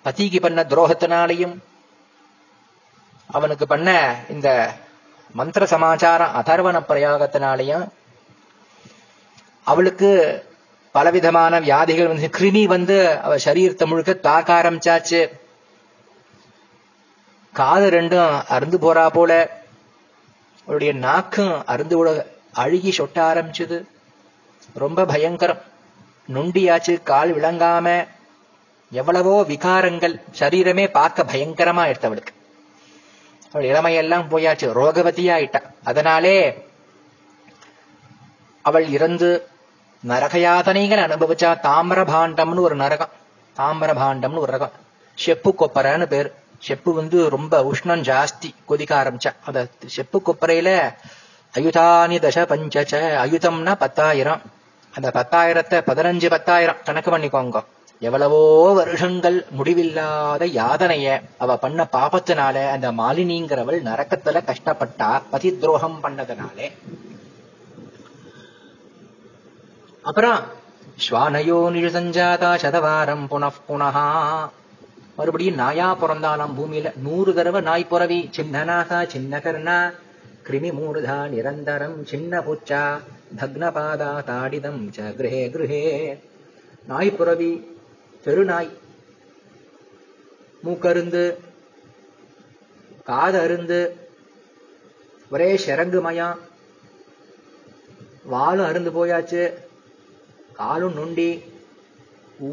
பத்திக்கு பண்ண துரோகத்தினாலையும் அவனுக்கு பண்ண இந்த மந்திர சமாச்சாரம் அதர்வன பிரயோகத்தினாலையும் அவளுக்கு பலவிதமான வியாதிகள் வந்து கிருமி வந்து அவ சரீரத்தை முழுக்க தாக்க ஆரம்பிச்சாச்சு. காது ரெண்டும் அருந்து போறா போல. அவளுடைய நாக்கும் அருந்து விட அழுகி சொட்ட ஆரம்பிச்சது. ரொம்ப பயங்கரம். நொண்டியாச்சு கால் விளங்காம. எவ்வளவோ விகாரங்கள் சரீரமே பார்க்க பயங்கரமா எடுத்தவளுக்கு. அவள் இளமையெல்லாம் போயாச்சு ரோகவதியா ஆயிட்டா அதனாலே அவள் இறந்து நரகயாதனைகள் அனுபவிச்சா தாமிரபாண்டம்னு ஒரு நரகம். தாமிரபாண்டம்னு ஒரு ரகம். செப்பு கொப்பரைன்னு பேர். செப்பு வந்து ரொம்ப உஷ்ணம் ஜாஸ்தி கொதிக்க ஆரம்பிச்சா. அந்த செப்பு கொப்பரையில அயுதானி தச பஞ்சச்ச அயுதம்னா பத்தாயிரம். அந்த பத்தாயிரத்தை பதினஞ்சு பத்தாயிரம். கணக்கு பண்ணிக்கோங்க. எவ்வளவோ வருஷங்கள் முடிவில்லாத யாதனைய அவ பண்ண பாபத்தினால அந்த மாலினிங்கிறவள் நரக்கத்துல கஷ்டப்பட்டா பதி துரோகம் பண்ணதுனாலே. அப்புறம் ஸ்வானயோ நிழுசஞ்சாதா சதவாரம் புனః புனஹா. மறுபடியும் நாயா பிறந்தாலாம் பூமியில. நூறு தடவை நாய் புறவி. சின்னநாகா சின்ன கர்ணா கிருமி மூர்தா நிரந்தரம் சின்ன பூச்சா. பக்னபாதா தாடிதம் ச கிரே கிரே நாய் புறவி பெருநாய். மூக்கருந்து காதருந்து ஒரே ஷரங்குமயம் வாலும் அருந்து போயாச்சு. காலும் நொண்டி. ஊ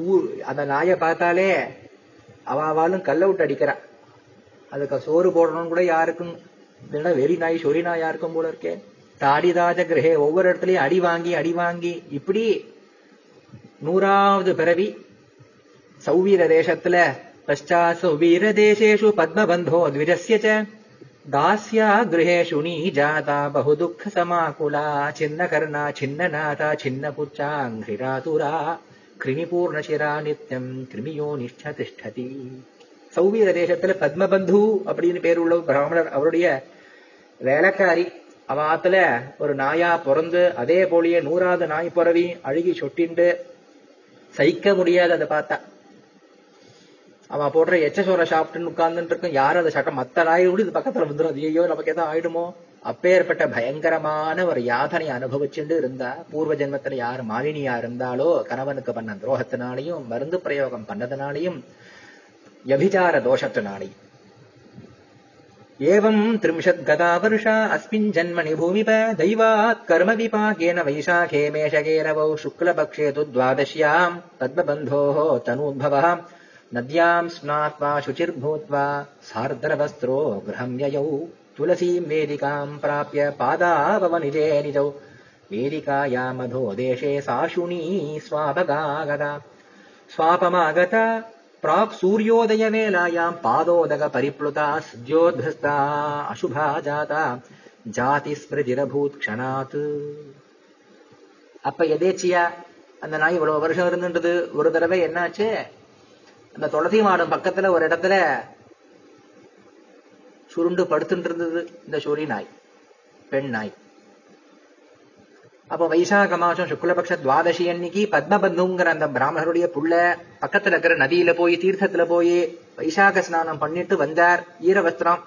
அந்த நாயை பார்த்தாலே அவாவாலும் கல்லை விட்டு அடிக்கிறான் அதுக்கு சோறு போடணும்னு கூட யாருக்கும் இல்லைன்னா வெறி நாய் சொறி நாய் யாருக்கும் போல இருக்கே. தாடிதாஜ கிரகே ஒவ்வொரு இடத்துலயும் அடி வாங்கி அடி வாங்கி. இப்படி நூறாவது பிறவி சௌவீர தேசத்துல பశ్చா சௌவீர தேசேஷு பத்மபந்தோ த்விஜஸ்ய ச. தாஸ்யா கிரகேஷு நீ ஜாதா பகு துக்க சமாகுலா சின்ன கர்ணா சின்ன நாதா சின்ன புச்சாங்கிராதுரா கிருமிபூர்ணசிரா நித்யம் கிருமியோ நிஷ்ட திஷ்டதி சௌவீர தேசத்துல பத்மபந்து அப்படின்னு பேர் உள்ள பிராமணர் அவருடைய வேலைக்காரி அவாத்துல ஒரு நாயா பிறந்து அதே போலியே நூறாவது நாய் பிறவி அழுகி சொட்டிண்டு சகிக்க முடியாது அதை பார்த்தா அவன் போடுற எச்சசோர சாப்பிட்டுன்னு உட்கார்ந்துட்டு இருக்கும். யாரும் அந்த சட்டம் மத்த நாய் கூட இது பக்கத்துல வந்துடும் அது ஐயோ நமக்கு எதாவது ஆயிடுமோ? அப்பேற்பட்ட பயங்கரமான ஒரு யாதனை அனுபவிச்சுட்டு இருந்தா பூர்வ ஜென்மத்துல யார் மாலினியா இருந்தாலோ கணவனுக்கு பண்ண துரோகத்தினாலையும் மருந்து பிரயோகம் பண்ணதுனாலையும் எபிச்சார தோஷத்தினாலையும். ஏவம் திரிம்ஷத் கதா வருஷா அஸ்மின் ஜன்மணி பூமிப தெய்வாத் கர்ம விபாகேன வைசாகே மேஷகேரவோ சுக்லபக்ஷே துவாதசியாம் பத்மபந்தோ தனூத்பவாம் तनूद्भवः नद्याम् स्नात्वा शुचिर्भूत्वा सार्द्रवस्त्रो गृहम् ययौ तुलसीम् वेदिकाम् प्राप्य पादावनिजे निजौ वेदिकायामधो देशे साशुनी स्वापगागता स्वापमागता प्राक् सूर्योदयवेलायाम् पादोदक परिप्लुता सद्योद्धस्ता अशुभा जाता ஜாதிஸ்மிருதிரபூத் க்ஷணாத் அப்ப எதேச்சியா அந்த நாய் இவ்வளவு வருஷம் இருந்துன்றது ஒரு தடவை என்னாச்சு அந்த துளசி மாடம் பக்கத்துல ஒரு இடத்துல சுருண்டு படுத்துட்டு இருந்தது. இந்த சொறி நாய் பெண் நாய். அப்போ வைசாக மாசம் சுக்லபக்ஷ துவாதசி அன்னைக்கு பத்மபந்துங்கிற அந்த பிராமணருடைய புள்ள பக்கத்துல இருக்கிற நதியில போய் தீர்த்தத்துல போய் வைசாக ஸ்நானம் பண்ணிட்டு வந்தார் ஈரவஸ்திரம்.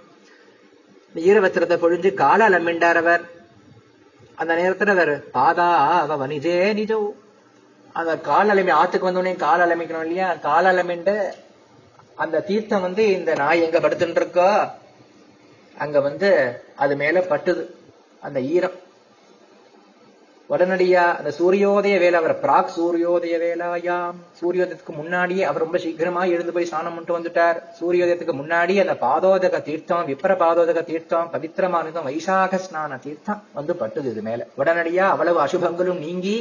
இந்த ஈரவஸ்திரத்தை பொழிஞ்சு கால அலம்பிண்டார் அவர். அந்த நேரத்துல அவர் பாதா அவ வனிஜே நிஜோ. அந்த கால் அலமி ஆத்துக்கு வந்தோடனே கால் அலமைக்கணும் இல்லையா? கால் அலமிண்டு அந்த தீர்த்தம் வந்து இந்த நாய் எங்க படுத்துட்டு இருக்கோ அங்க வந்து அது மேல பட்டுது. அந்த ஈரம். உடனடியா அந்த சூரியோதய வேலை அவர் பிராக் சூரியோதய வேலாயாம். சூரியோதயத்துக்கு முன்னாடியே அவர் ரொம்ப சீக்கிரமா எழுந்து போய் ஸ்நானம் பண்ணிட்டு வந்துட்டார். சூரியோதயத்துக்கு முன்னாடி அந்த பாதோதக தீர்த்தம் விப்ர பாதோதக தீர்த்தம் பவித்திரமானதும் வைசாக ஸ்நான தீர்த்தம் வந்து பட்டுது இது மேல. உடனடியா அவ்வளவு அசுபங்களும் நீங்கி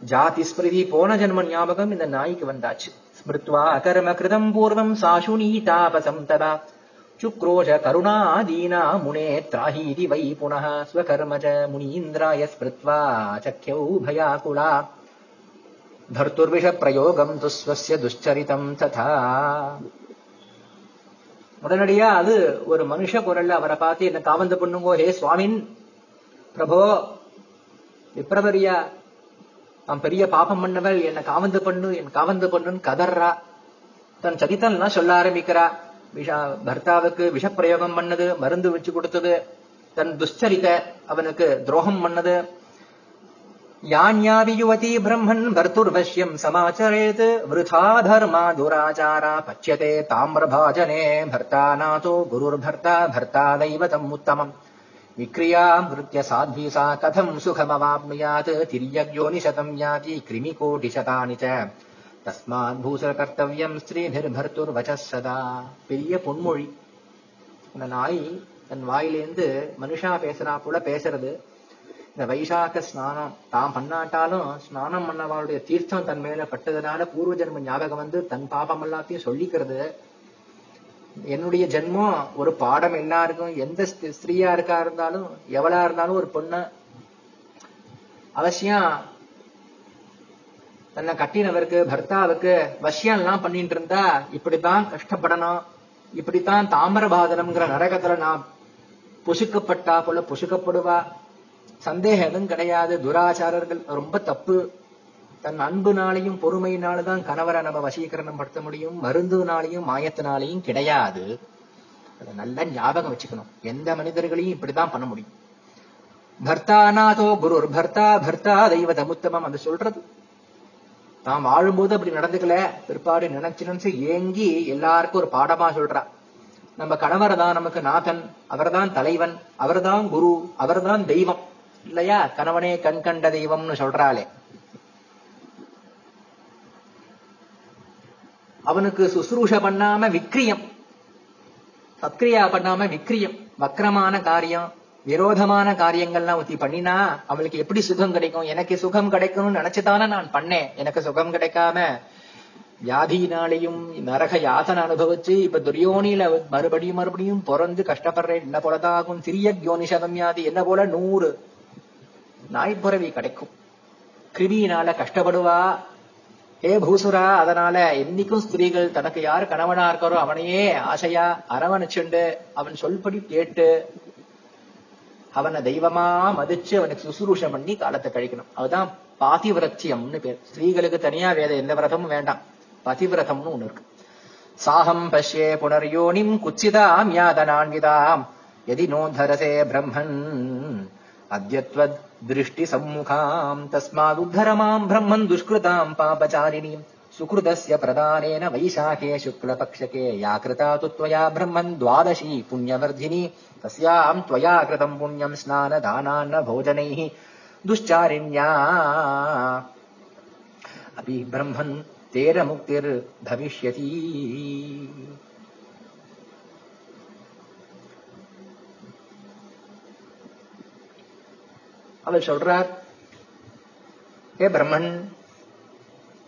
ஜாதி ஸ்மிருதி போன ஜென்ம ஞாபகம் இந்த நாய்க்கு வந்தாச்சு ஸ்மிருத்வா அகர்ம கிருதம் பூர்வம் சாசுனீ தாபசம் ததா चुक्रोश करुणादीना मुने त्राहीति वै पुनः स्वकर्म च मुनीन्द्राय स्मृत्वा चख्यौ भयाकुला भर्तुर्विषप्रयोगम् तु स्वस्य दुश्चरितम् तथा உடனடியா அது ஒரு மனுஷ குரல்ல அவரை பார்த்து என்ன காவந்து பண்ணுங்கோ ஹே சுவாமின் பிரபோ விப்ரவரியா நான் பெரிய பாபம் பண்ணவள் என்னை காவந்து பண்ணு என் காவந்து பண்ணுன்னு கதர்றா தன் சரித்தன்லாம் சொல்ல ஆரம்பிக்கிறா. விஷ பர்த்தாவுக்கு விஷப்பிரயோகம் பண்ணது மருந்து வச்சு கொடுத்தது. தன் துஷ்சரித அவனுக்கு துரோகம் பண்ணது. யான்யாவி யுவதி பிரம்மன் பர்த்துர்வசியம் சமாச்சரேத் விருதா தர்மா துராச்சாரா பச்சியதே தாமிரபாஜனே பர்த்தா நாதோ குருர்பர்த்தா பர்த்தா தெய்வதம் உத்தமம். विक्रियाम् हृत्य साध्वी सा कथम् सुखमवाप्नुयात् तिर्यग्योनिशतम् याति கிருமிகோடிசதானி ச தஸ்மாத் பூசர கர்த்தவியம் ஸ்திரீபிர்பர்த்துர் வச்ச சதா பெரிய பொன்மொழி இந்த நாய் தன் வாயிலேந்து மனுஷா பேசுறா போல பேசுறது இந்த வைசாக ஸ்நானம் தான் பண்ணாட்டாலும் ஸ்நானம் பண்ணவாளுடைய தீர்த்தம் தன் மேல பட்டதுனால பூர்வ ஜென்ம ஞாபகம் வந்து தன் பாபம் எல்லாத்தையும் சொல்லிக்கிறது என்னுடைய ஜென்மம் ஒரு பாடம் எல்லாருக்கும் எந்த ஸ்தி- ஸ்திரீயா இருக்கா இருந்தாலும் எவளா இருந்தாலும் ஒரு பொண்ணு அவசியம் தன்னை கட்டினவருக்கு பர்த்தாவுக்கு வசியம் எல்லாம் பண்ணிட்டு இருந்தா இப்படித்தான் கஷ்டப்படணும் இப்படித்தான் தாமிரபாதனம்ங்கிற நரகத்துல நான் புசுக்கப்பட்டா போல புசுக்கப்படுவா. சந்தேகம் எதுவும் கிடையாது. துராச்சாரர்கள் ரொம்ப தப்பு. தன் அன்புனாலையும் பொறுமையினாலதான் கணவரை நம்ம வசீகரணம் படுத்த முடியும். மருந்துனாலையும் மாயத்தினாலையும் கிடையாது. அதை நல்லா ஞாபகம் வச்சுக்கணும். எந்த மனிதர்களையும் இப்படிதான் பண்ண முடியும். பர்த்தாநாதோ குரு பர்த்தா பர்த்தா தெய்வதமுத்தமம் அது சொல்றது. நாம் வாழும்போது அப்படி நடந்துக்கல. பிற்பாடு நினைச்சு நினைச்சு ஏங்கி எல்லாருக்கும் ஒரு பாடமா சொல்றா. நம்ம கணவர் தான் நமக்கு நாதன். அவர்தான் தலைவன். அவர்தான் குரு. அவர்தான் தெய்வம். இல்லையா? கணவனே கண் கண்ட தெய்வம்னு சொல்றாளே. அவனுக்கு சுசுரூஷ பண்ணாம விக்ரியம். சத்கிரியா பண்ணாம விக்ரியம். வக்ரமான காரியம் விரோதமான காரியங்கள்லாம் ஒத்தி பண்ணினா அவளுக்கு எப்படி சுகம் கிடைக்கும்? எனக்கு சுகம் கிடைக்கணும்னு நினைச்சுதானே நான் பண்ணேன். எனக்கு சுகம் கிடைக்காம வியாதியினாலையும் நரக யாசனை அனுபவிச்சு இப்ப துரியோனில மறுபடியும் மறுபடியும் பிறந்து கஷ்டப்படுறேன். என்ன போலதாகும்? சிறிய யோனிஷதம் வியாதி என்ன போல? நூறு. நாய்ப்புறவி கிடைக்கும். கிருமியினால கஷ்டப்படுவா. ஏ பூசுரா அதனால என்னைக்கும் ஸ்திரீகள் தனக்கு யார் கணவனா இருக்காரோ அவனையே ஆசையா அரவணைச்சுண்டு அவன் சொல்படி கேட்டு அவனை தெய்வமா மதிச்சு அவனுக்கு சுசுரூஷம் பண்ணி காலத்தை கழிக்கணும். அதுதான் பாதிவிரத்தியம்னு பேர். ஸ்திரீகளுக்கு தனியா வேத எந்த விரதமும் வேண்டாம். பதிவிரதம்னு ஒண்ணு இருக்கு. சாகம் பஷ்யே புனர்யோனிம் குச்சிதாம் யாதனான்விதாம். எதி நோதரசே பிரம்மன். अद्यत्वद्दृष्टिसम्मुखाम् तस्मादुद्धरमाम् ब्रह्मन् दुष्कृताम् पापचारिणीम् सुकृतस्य प्रदानेन वैशाखे शुक्लपक्षके या कृता तु त्वया ब्रह्मन् द्वादशी पुण्यवर्धिनी तस्याम् त्वया कृतम् पुण्यम् स्नानदानान्न भोजनैः दुश्चारिण्या। अपि ब्रह्मन् तेरमुक्तिर्भविष्यती அவர் சொல்றார் ஏ பிரம்மன்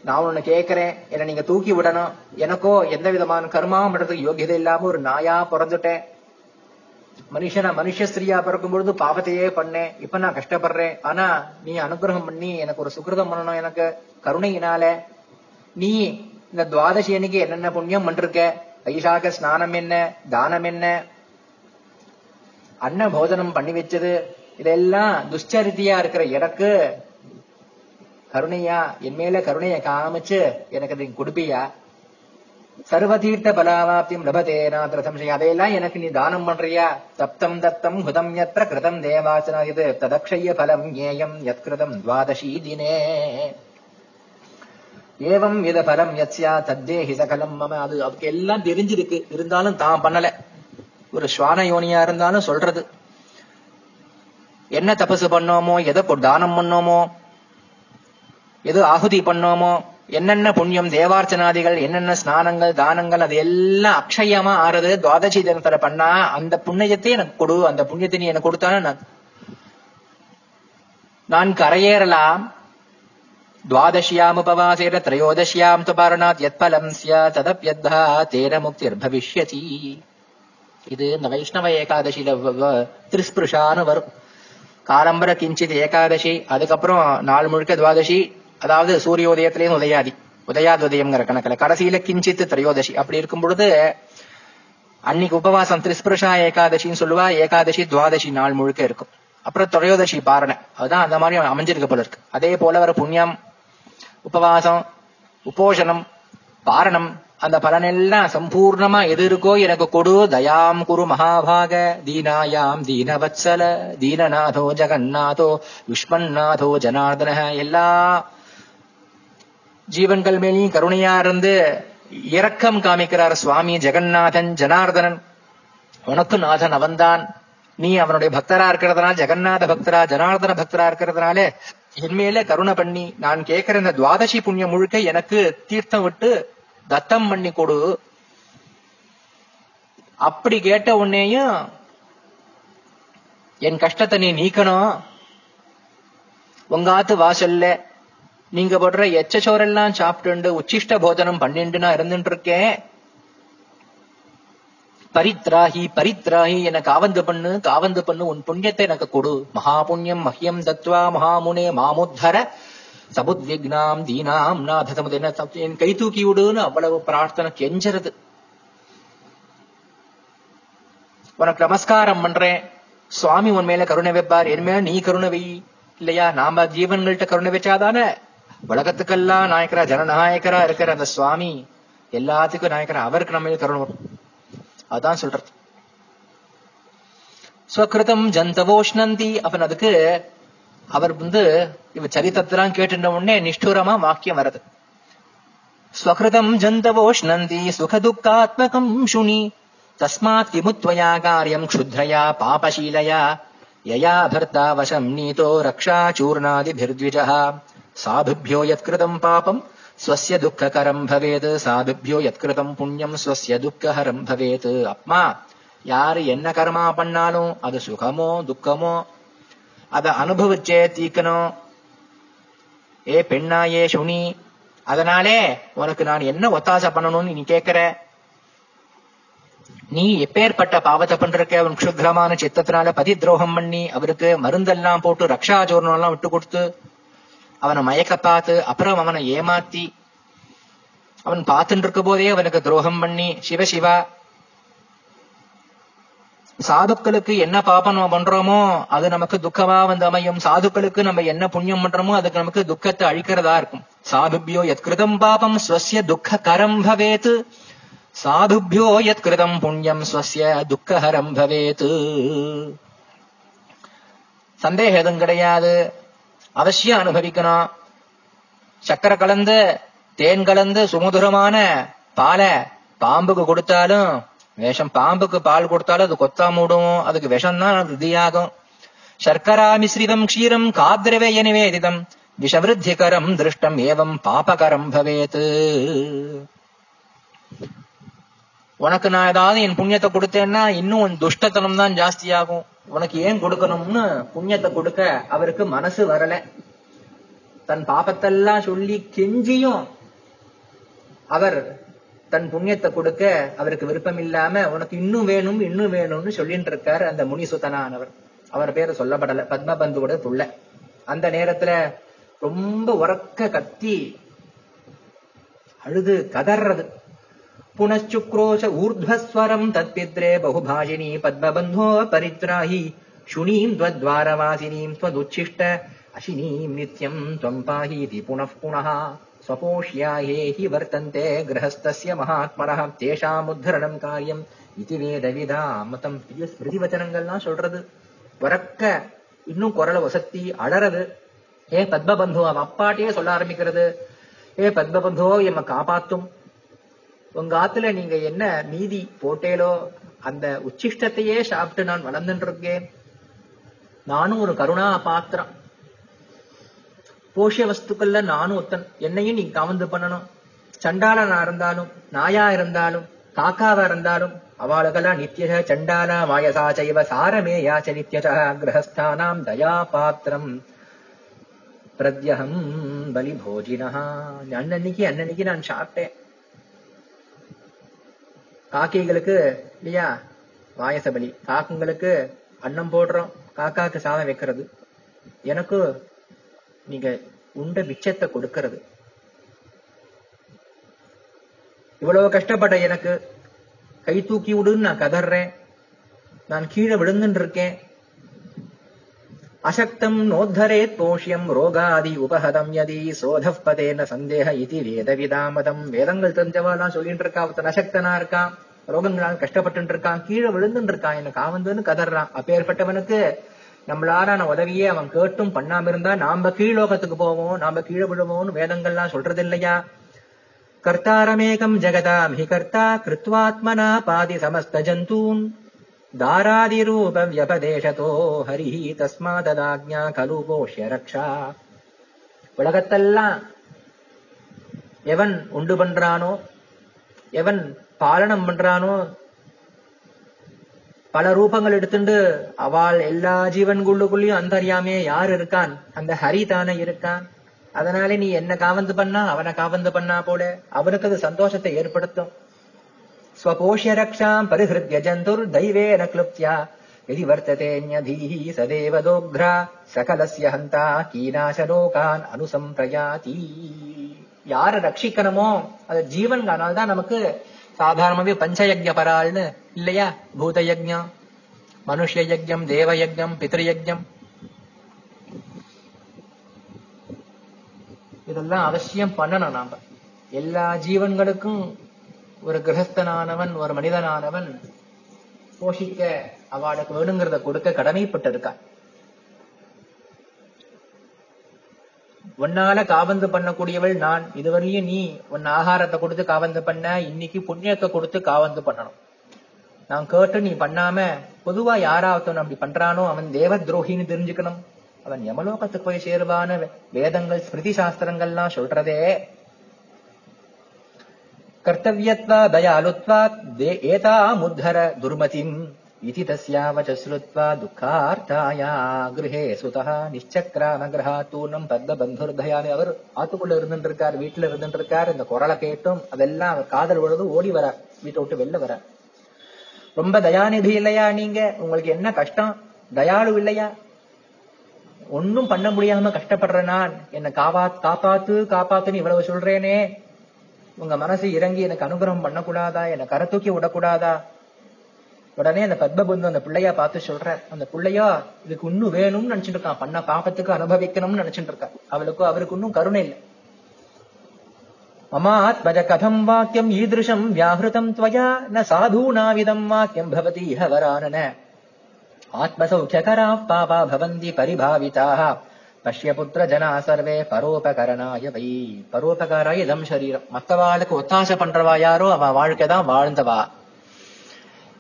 நான் உன்னை கேட்கிறேன். என்ன நீங்க தூக்கி விடணும். எனக்கோ எந்த விதமான கர்மாவும் பண்றதுக்கு யோகியதை இல்லாம ஒரு நாயா பிறந்துட்டேன். மனுஷனா மனுஷ ஸ்திரியா பிறக்கும் பொழுது பாவத்தையே பண்ணேன். இப்ப நான் கஷ்டப்படுறேன். ஆனா நீ அனுகிரகம் பண்ணி எனக்கு ஒரு சுக்கிரதம் பண்ணணும் எனக்கு கருணையினால. நீ இந்த துவாதசி அன்னைக்கு என்னென்ன புண்ணியம் பண்ணிருக்க? வைசாக ஸ்நானம் என்ன? தானம் என்ன? அன்ன போஜனம் பண்ணி வச்சது. இதெல்லாம் துஷ்சரித்தியா இருக்கிற எனக்கு. கருணையா என் மேல கருணையை காமிச்சு எனக்கு நீ கொடுப்பியா? சர்வதீர்த்த பலாவாப்தியம் லபதேனா சம்சயம். அதையெல்லாம் எனக்கு நீ தானம் பண்றியா? தப்தம் தத்தம் ஹுதம் எத்திர கிருதம் தேவாசனா இது. ததக்ஷய பலம் ஏயம் யத் கிருதம் துவாதசி தினே. ஏவம் வித பலம் யத்யா தத்தேஹி சகலம். மம அது அதுக்கு எல்லாம் தெரிஞ்சிருக்கு. இருந்தாலும் தான் பண்ணல. ஒரு சுவான யோனியா இருந்தாலும் சொல்றது. என்ன தபசு பண்ணோமோ எதை தானம் பண்ணோமோ எது ஆகுதி பண்ணோமோ என்னென்ன புண்ணியம் தேவார்ச்சனாதிகள் என்னென்ன ஸ்நானங்கள் தானங்கள் அது எல்லாம் அக்ஷயமா ஆறுது துவாதசி தினத்துல பண்ணா அந்த புண்ணியத்தை எனக்கு கொடு அந்த புண்ணியத்தை நீ எனக்கு கொடுத்தான நான் கரையேறலாம். துவாதசியாம் உபவாசேர திரையோதசியாம் துபாரணாத் எத் பலம் சதப்யத்தா தேன முக்திர் பவிஷ்யதி. இது இந்த வைஷ்ணவ ஏகாதசியில திருஸ்பிருஷான்னு வரும். காலம்பர கிஞ்சித் ஏகாதசி அதுக்கப்புறம் நாள் முழுக்க துவாதசி அதாவது சூரிய உதயத்திலேயும் உதயாதி உதயாதுதயம்ங்கிற கணக்குல. கடைசியில கிஞ்சித் திரையோதசி. அப்படி இருக்கும் பொழுது அன்னைக்கு உபவாசம் திரிஸ்பிருஷா ஏகாதசின்னு சொல்லுவா ஏகாதசி துவாதசி நாள் முழுக்க இருக்கும். அப்புறம் திரையோதசி பாரணை. அதுதான் அந்த மாதிரி அமைஞ்சிருக்க போல இருக்கு. அதே போல வர புண்ணியம் உபவாசம் உபோஷனம் பாரணம் அந்த பலனெல்லாம் சம்பூர்ணமா எது இருக்கோ எனக்கு கொடு. தயாம் குரு மகாபாக. தீனாயாம் தீனவத்சல. தீனநாதோ ஜெகநாதோ விஷ்மநாதோ ஜனார்தன எல்லா ஜீவன்கள் மேலேயும் கருணையா இருந்து இரக்கம் காமிக்கிறார் சுவாமி ஜெகநாதன் ஜனார்தனன். உனக்கு நாதன் அவன்தான். நீ அவனுடைய பக்தரா இருக்கிறதுனால ஜெகநாத பக்தரா ஜனார்தன பக்தரா இருக்கிறதுனால என்மேல கருணை பண்ணி நான் கேட்கிற இந்த துவாதசி புண்ணியம் முழுக்க எனக்கு தீர்த்தம் விட்டு தத்தம் பண்ணி கொடு. அப்படி கேட்ட உன்னையும் என் கஷ்டத்தை நீ நீக்கணும். உங்க ஆத்து வாசல்ல நீங்க போடுற எச்ச சோரெல்லாம் சாப்பிட்டு உச்சிஷ்ட போஜனம் பண்ணிட்டு நான் இருந்துட்டு இருக்கேன் பரித்ராஹி பரித்ராஹி என காவந்து பண்ணு காவந்து பண்ணு உன் புண்ணியத்தை எனக்கு கொடு. மகா புண்ணியம் மஹ்யம் தத்வா மகாமுனே மாமுத்தர சபுத்விக்னாம் தீனாம் நாத சமுதன என் கை தூக்கி விடுன்னு அவ்வளவு பிரார்த்தனை கெஞ்சறது. உனக்கு நமஸ்காரம் பண்றேன். சுவாமி உன் மேல கருணை வைப்பார். என் மேல நீ கருணை வை. இல்லையா? நாம ஜீவன்கள்ட்ட கருணை வச்சாதானே உலகத்துக்கெல்லாம் நாயக்கரா ஜனநாயகரா இருக்கிற அந்த சுவாமி எல்லாத்துக்கும் நாயக்கரா அவருக்கு நம்ம மேல கருணை வரும். அதான் சொல்றது. ஸ்வகிருதம் ஜந்தவோஷ்ணந்தி. அவன் அதுக்கு அவர் வந்து இவ சரித்திரத்தெல்லாம் கேட்டுட்ட உடனே நிஷ்டூரமா வாக்கியம் வருது ஸ்வகிருதம் ஜந்தவோஷ்ணந்தி சுகதுக்காத்மகம் சுனி தஸ்மாத் விமுத்வயா காரியம் க்ஷுத்ரயா பாபசீலயா. யயா பர்த்தா வசம் நீதோ ரக்ஷா சூர்ணாதிபிர்த்விஜா சாபிபியோ யத்கிருதம் பாபம் ஸ்வசிய துக்ககரம் பவேத் சாபிபியோ யத்கிருதம் புண்ணியம் ஸ்வசிய துக்கஹரம் பவேத் அப்மா யாரு என்ன கர்மா பண்ணாலும் அது சுகமோ துக்கமோ அத அனுபவிச்சே தீக்கணும் ஏ பெண்ணாயே சுனி அதனாலே உனக்கு நான் என்ன ஒத்தாசை பண்ணணும்னு நீ கேக்குற? நீ எப்பேற்பட்ட பாவத்தை பண்றக்க அவன் க்ஷுத்ரமான சித்தத்தினால பதி துரோகம் பண்ணி அவருக்கு மருந்தெல்லாம் போட்டு ரக்ஷா ரக்ஷாஜோரணம் எல்லாம் விட்டு கொடுத்து அவனை மயக்க பார்த்து அப்புறம் அவனை ஏமாத்தி அவன் பார்த்துட்டு இருக்க போதே அவனுக்கு துரோகம் பண்ணி சிவ சிவா சாதுக்களுக்கு என்ன பாபம் நம்ம பண்றோமோ அது நமக்கு துக்கமா வந்து அமையும். சாதுக்களுக்கு நம்ம என்ன புண்ணியம் பண்றோமோ அதுக்கு நமக்கு துக்கத்தை அழிக்கிறதா இருக்கும். சாதுபியோ எத்கிருதம் பாபம் ஸ்வசிய துக்க கரம் பவேத் சாதுபியோ எத்கிருதம் புண்ணியம் ஸ்வசிய துக்கஹரம் பவேத் சந்தேகம் எதுவும் கிடையாது. அவசியம் அனுபவிக்கணும். சக்கரை கலந்து தேன் கலந்து சுமதுரமான பாலை பாம்புக்கு கொடுத்தாலும் விஷம் பாம்புக்கு பால் கொடுத்தாலும் அது கொத்தா மூடும். அதுக்கு விஷம் தான் ருதியாகும் சர்க்கரா மிஸ்ரிதம் க்ஷீரம் காத்ரவேய நிவேதிதம் விஷவருத்திகரம் திருஷ்டம் ஏவம் பாபகரம் பவேத். உனக்கு நான் ஏதாவது என் புண்ணியத்தை கொடுத்தேன்னா இன்னும் உன் துஷ்டத்தனம் தான் ஜாஸ்தியாகும். உனக்கு ஏன் கொடுக்கணும்னு புண்ணியத்தை கொடுக்க அவருக்கு மனசு வரல. தன் பாபத்தெல்லாம் சொல்லி கெஞ்சியும் அவர் தன் புண்ணியத்தை கொடுக்க அவருக்கு விருப்பம் இல்லாம உனக்கு இன்னும் வேணும் இன்னும் வேணும்னு சொல்லிட்டு இருக்காரு அந்த முனிசுத்தனானவர். அவர் பேரு சொல்லப்படல. பத்மபந்துவோட புள்ள அந்த நேரத்துல ரொம்ப உறக்க கத்தி அழுது கதர்றது. புனச்சுக்ரோஷ ஊர்துவஸ்வரம் தத்பித்ரே பகுபாஷினி பத்மபந்தோ பரித்ராஹி சுனீம் துவத்வாரவாசினீம் துவதுச்சிஷ்ட அசினீம் நித்யம் துவம் பாஹீதி புனః. स्वपोष्या ये हि वर्तन्ते गृहस्थस्य महात्मनः तेषामुद्धरणम् कार्यम् इति வேதவிதா மத்தம் பெரிய ஸ்மிருதிவச்சனங்கள்லாம் சொல்றது உறக்க இன்னும் குரலை வசத்தி அழறது ஏ பத்மபந்து அவன் அப்பாட்டையே சொல்ல ஆரம்பிக்கிறது ஏ பத்மபந்தோ எம்ம காப்பாத்தும் உங்க ஆத்துல நீங்க என்ன மீதி போட்டேலோ அந்த உச்சிஷ்டத்தையே சாப்பிட்டு நான் வளர்ந்துட்டு இருக்கேன் நானும் ஒரு கருணா பாத்திரம் போஷிய வஸ்துக்கள்ல நானும் ஒத்தன். என்னையும் நீ கவந்து பண்ணணும். சண்டாளனா இருந்தாலும் நாயா இருந்தாலும் காக்காவா இருந்தாலும் அவாளுகளா நித்திய சண்டாலா மாயசா செய்வ சாரமே யாச்ச நித்தியசா கிரகஸ்தானாம் தயா பாத்திரம் பிரத்யகம் பலி போஜினா அன்னன்னைக்கு அன்னன்னைக்கு நான் சாப்பிட்டேன். காக்கைகளுக்கு இல்லையா? வாயசபலி காக்குங்களுக்கு அன்னம் போடுறோம். காக்காக்கு சாதம் வைக்கிறது. எனக்கு நீங்க உண்ட மிச்சத்தை கொடுக்கிறது. இவ்வளவு கஷ்டப்பட்ட எனக்கு கை தூக்கி விடுன்னு நான் கதறேன் நான் கீழே விழுந்துட்டு இருக்கேன் அசக்தம் நோத்தரே தோஷியம் ரோகாதி உபஹதம் யதி சோதப் பதேன சந்தேக இது வேதவிதாமதம். வேதங்கள் தெரிஞ்சவாலாம் சொல்லிட்டு இருக்கா ஒருத்தன் அசக்தனா இருக்கான் ரோகங்களால் கஷ்டப்பட்டு இருக்கான் கீழே விழுந்துட்டு இருக்கான் எனக்கு காவந்துன்னு கதறான் அப்பேற்பட்டவனுக்கு நம்மளாரான உதவியே அவன் கேட்டும் பண்ணாம இருந்தா நாம கீழோகத்துக்கு போவோம் நாம கீழே விழுவோம்னு வேதங்கள்லாம் சொல்றது இல்லையா கர்த்தாரமேகம் ஜெகதாம் ஹி கர்த்தா கிருத்வாத்மனா பாதி சமஸ்த ஜந்தூன். தாராதிரூப வியபதேசதோ ஹரிஹி தஸ்மாததாக்ஞா கலு கோஷ்ய ரக்ஷா. உலகத்தெல்லாம் எவன் உண்டு பண்றானோ எவன் பாலனம் பண்றானோ பல ரூபங்கள் எடுத்துண்டு அவள் எல்லா ஜீவன்குள்ளுக்குள்ளயும் அந்தரியாமே யார் இருக்கான் அந்த ஹரி தானே இருக்கான் அதனால நீ என்ன காவந்து பண்ணா அவனை காவந்து பண்ணா போல அவனுக்கு அது சந்தோஷத்தை ஏற்படுத்தும் ஸ்வபோஷ்ய ரக்ஷாம் பரிஹிருத்ய ஜந்துர் தெய்வேன கிளுப்தியா यदि वर्तते न्यधीः सदेव दोग्ध्रा सकलस्य हन्ता கீனாசலோகான் அனுசம்பிரயாதி யார ரட்சிக்கணுமோ அது ஜீவன் தான் நமக்கு சாதாரணமாவே பஞ்சயஜ்ய பராள்னு இல்லையா? பூத யஜ்யம் மனுஷ யஜ்யம் தேவ யஜ்யம் பித்ரு இதெல்லாம் அவசியம் பண்ணணும் நாம. எல்லா ஜீவன்களுக்கும் ஒரு கிரகஸ்தனானவன் ஒரு மனிதனானவன் போஷிக்க அவளுக்கு வேணுங்கிறத கொடுக்க கடமைப்பட்டிருக்கான். உன்னால காபந்து பண்ணக்கூடியவள் நான். இதுவரையும் நீ உன் ஆகாரத்தை கொடுத்து காபந்து பண்ண இன்னைக்கு புண்ணியத்தை கொடுத்து காபந்து பண்ணணும். நான் கேட்டு நீ பண்ணாம பொதுவா யாராவத்தவன் அப்படி பண்றானோ அவன் தேவ துரோகின்னு தெரிஞ்சுக்கணும். அவன் யமலோகத்துக்கு போய் சேருவான வேதங்கள் ஸ்மிருதி சாஸ்திரங்கள்லாம் சொல்றதே. கர்த்தவியத்வா தயாலுத்வா தே ஏதாமுத்தர துர்மதிம். इति तस्यावच श्रुत्वा दुःखार्ताया गृहे சுதா நிச்சக்ராம கிரகாத்தூர்ணம் பத்ம பந்துர்தயானி அவர் ஆத்துக்குள்ள இருந்துட்டு இருக்கார் வீட்டுல இருந்துட்டு இருக்கார் இந்த குரலை கேட்டும் அதெல்லாம் அவர் காதல் விழுது ஓடி வர வீட்டை விட்டு வெளில வர ரொம்ப தயாநிதி இல்லையா நீங்க உங்களுக்கு என்ன கஷ்டம் தயாளு இல்லையா ஒன்னும் பண்ண முடியாம கஷ்டப்படுற நான் என்ன காப்பா காப்பாத்து காப்பாத்துன்னு இவ்வளவு சொல்றேனே உங்க மனசு இறங்கி எனக்கு அனுகிரகம் பண்ணக்கூடாதா என்ன கரை தூக்கி விடக்கூடாதா உடனே அந்த பத்மபந்து அந்த பிள்ளையா பார்த்து சொல்ற அந்த பிள்ளையா இதுக்கு இன்னும் வேணும்னு நினைச்சிட்டு இருக்கான். பண்ண பாப்பத்துக்கு அனுபவிக்கணும்னு நினைச்சிட்டு இருக்கான் அவளுக்கும் அவருக்கு இன்னும் கருணை இல்லை. மமாத்மஜ கதம் வாக்கியம் ஈதிருஷம் வியாஹிருதம் துவயா ந சாதூனாவிதம் வாக்கியம் பவதி ஹவரானன ஆத்மசௌக்கியகரா பாபா பவந்தி பரிபாவிதாக பஷ்ய புத்திர ஜனா சர்வே பரோபகரனாய வை. பரோபகாராய இதம் சரீரம் மத்தவாளுக்கு ஒத்தாசை பண்றவா யாரோ? அவ வாழ்க்கை தான் வாழ்ந்தவா.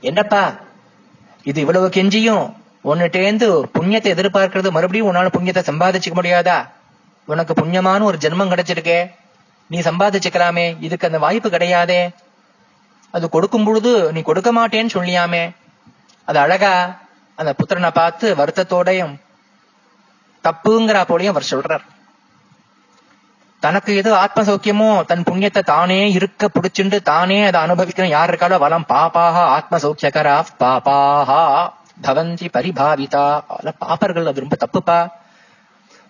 என்னப்பா? இது இவ்வளவு கெஞ்சியும். உன்னிட்டேந்து புண்ணியத்தை எதிர்பார்க்கறது மறுபடியும் உன்னால புண்ணியத்தை சம்பாதிச்சுக்க முடியாதா? உனக்கு புண்ணியமான ஒரு ஜென்மம் கிடைச்சிருக்கே. நீ சம்பாதிச்சுக்கலாமே. இதுக்கு அந்த வாய்ப்பு கிடையாதே. அது கொடுக்கும் பொழுது நீ கொடுக்க மாட்டேன்னு சொல்லியாமே. அது அழகா அந்த புத்திரனை பார்த்து வருத்தத்தோடையும் தப்புங்கிறா போலையும் அவர் சொல்றார். தனக்கு எது ஆத்ம சௌக்கியமோ தன் புண்ணியத்தை தானே இருக்க புடிச்சுண்டு தானே அதை அனுபவிக்கணும் யார் இருக்காளோ வளம் பாப்பாக ஆத்ம சௌக்கியகரா பாப்பாகா பவந்தி பரிபாவிதா. அதெல்லாம் பாப்பர்கள் அது ரொம்ப தப்புப்பா.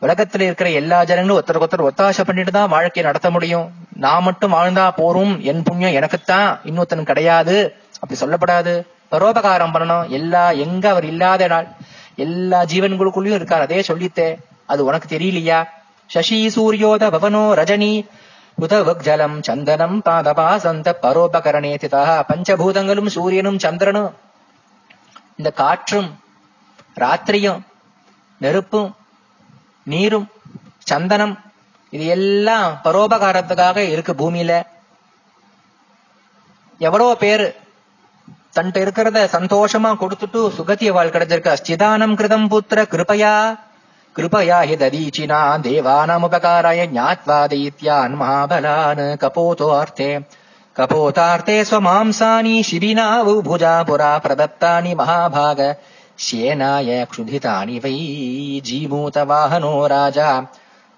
உலகத்துல இருக்கிற எல்லா ஜனங்களும் ஒருத்தருக்கு ஒருத்தர் ஒத்தாசை பண்ணிட்டு தான் வாழ்க்கையை நடத்த முடியும். நான் மட்டும் வாழ்ந்தா போரும் என் புண்ணியம் எனக்குத்தான் இன்னொருத்தன் கிடையாது. அப்படி சொல்லப்படாது. பரோபகாரம் பண்ணணும். எல்லா எங்க அவர் இல்லாத நாள் எல்லா ஜீவன்களுக்குள்ளயும் இருக்கார். அதே சொல்லித்தே. அது உனக்கு தெரியலையா? சசி சூரியோத பவனோ ரஜினி உதவக் ஜலம் சந்தனம் பாதபாசந்த பரோபகரணே திதா பஞ்சபூதங்களும் சூரியனும் சந்திரனும் இந்த காற்றும் ராத்திரியும் நெருப்பும் நீரும் சந்தனம் இது எல்லாம் பரோபகாரத்துக்காக இருக்கு பூமியில. எவ்வளோ பேரு தன்ட்ட இருக்கிறத சந்தோஷமா கொடுத்துட்டு சுகத்திய வாழ் கிடைச்சிருக்க. ஸ்திதானம் கிருதம் புத்திர கிருபையா. कृपया हि ददीचिना देवानामुपकाराय ज्ञात्वा दैत्यान् महाबलान् कपोतोऽर्थे कपोतार्थे स्वमांसानि शिबिनावु भुजा पुरा प्रदत्तानि महाभाग श्येनाय क्षुधितानि वै जीमूतवाहनो राजा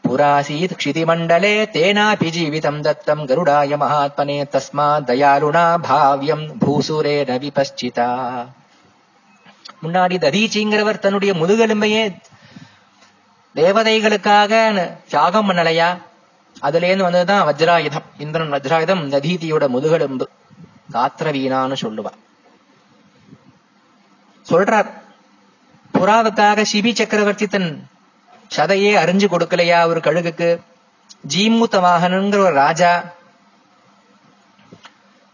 पुरासीत् क्षितिमण्डले तेनापि जीवितम् दत्तम् गरुडाय महात्मने तस्मात् दयालुना भाव्यम् भूसुरेण विपश्चिता முன்னாடி ததீச்சிங்கிறவர் தன்னுடைய முதுகெலும்பையே தேவதைகளுக்காக தியாகம் பண்ணலையா? அதுலேருந்து வந்ததுதான் வஜ்ராயுதம். இந்திரன் வஜ்ராயுதம் நதீதியோட முதுகெலும்பு. காத்திரவீனான்னு சொல்லுவா. சொல்றார் புறாவுக்காக சிபி சக்கரவர்த்தி தன் சதையே அறிஞ்சு கொடுக்கலையா ஒரு கழுகுக்கு? ஜீமூத்த வாகனங்கிற ஒரு ராஜா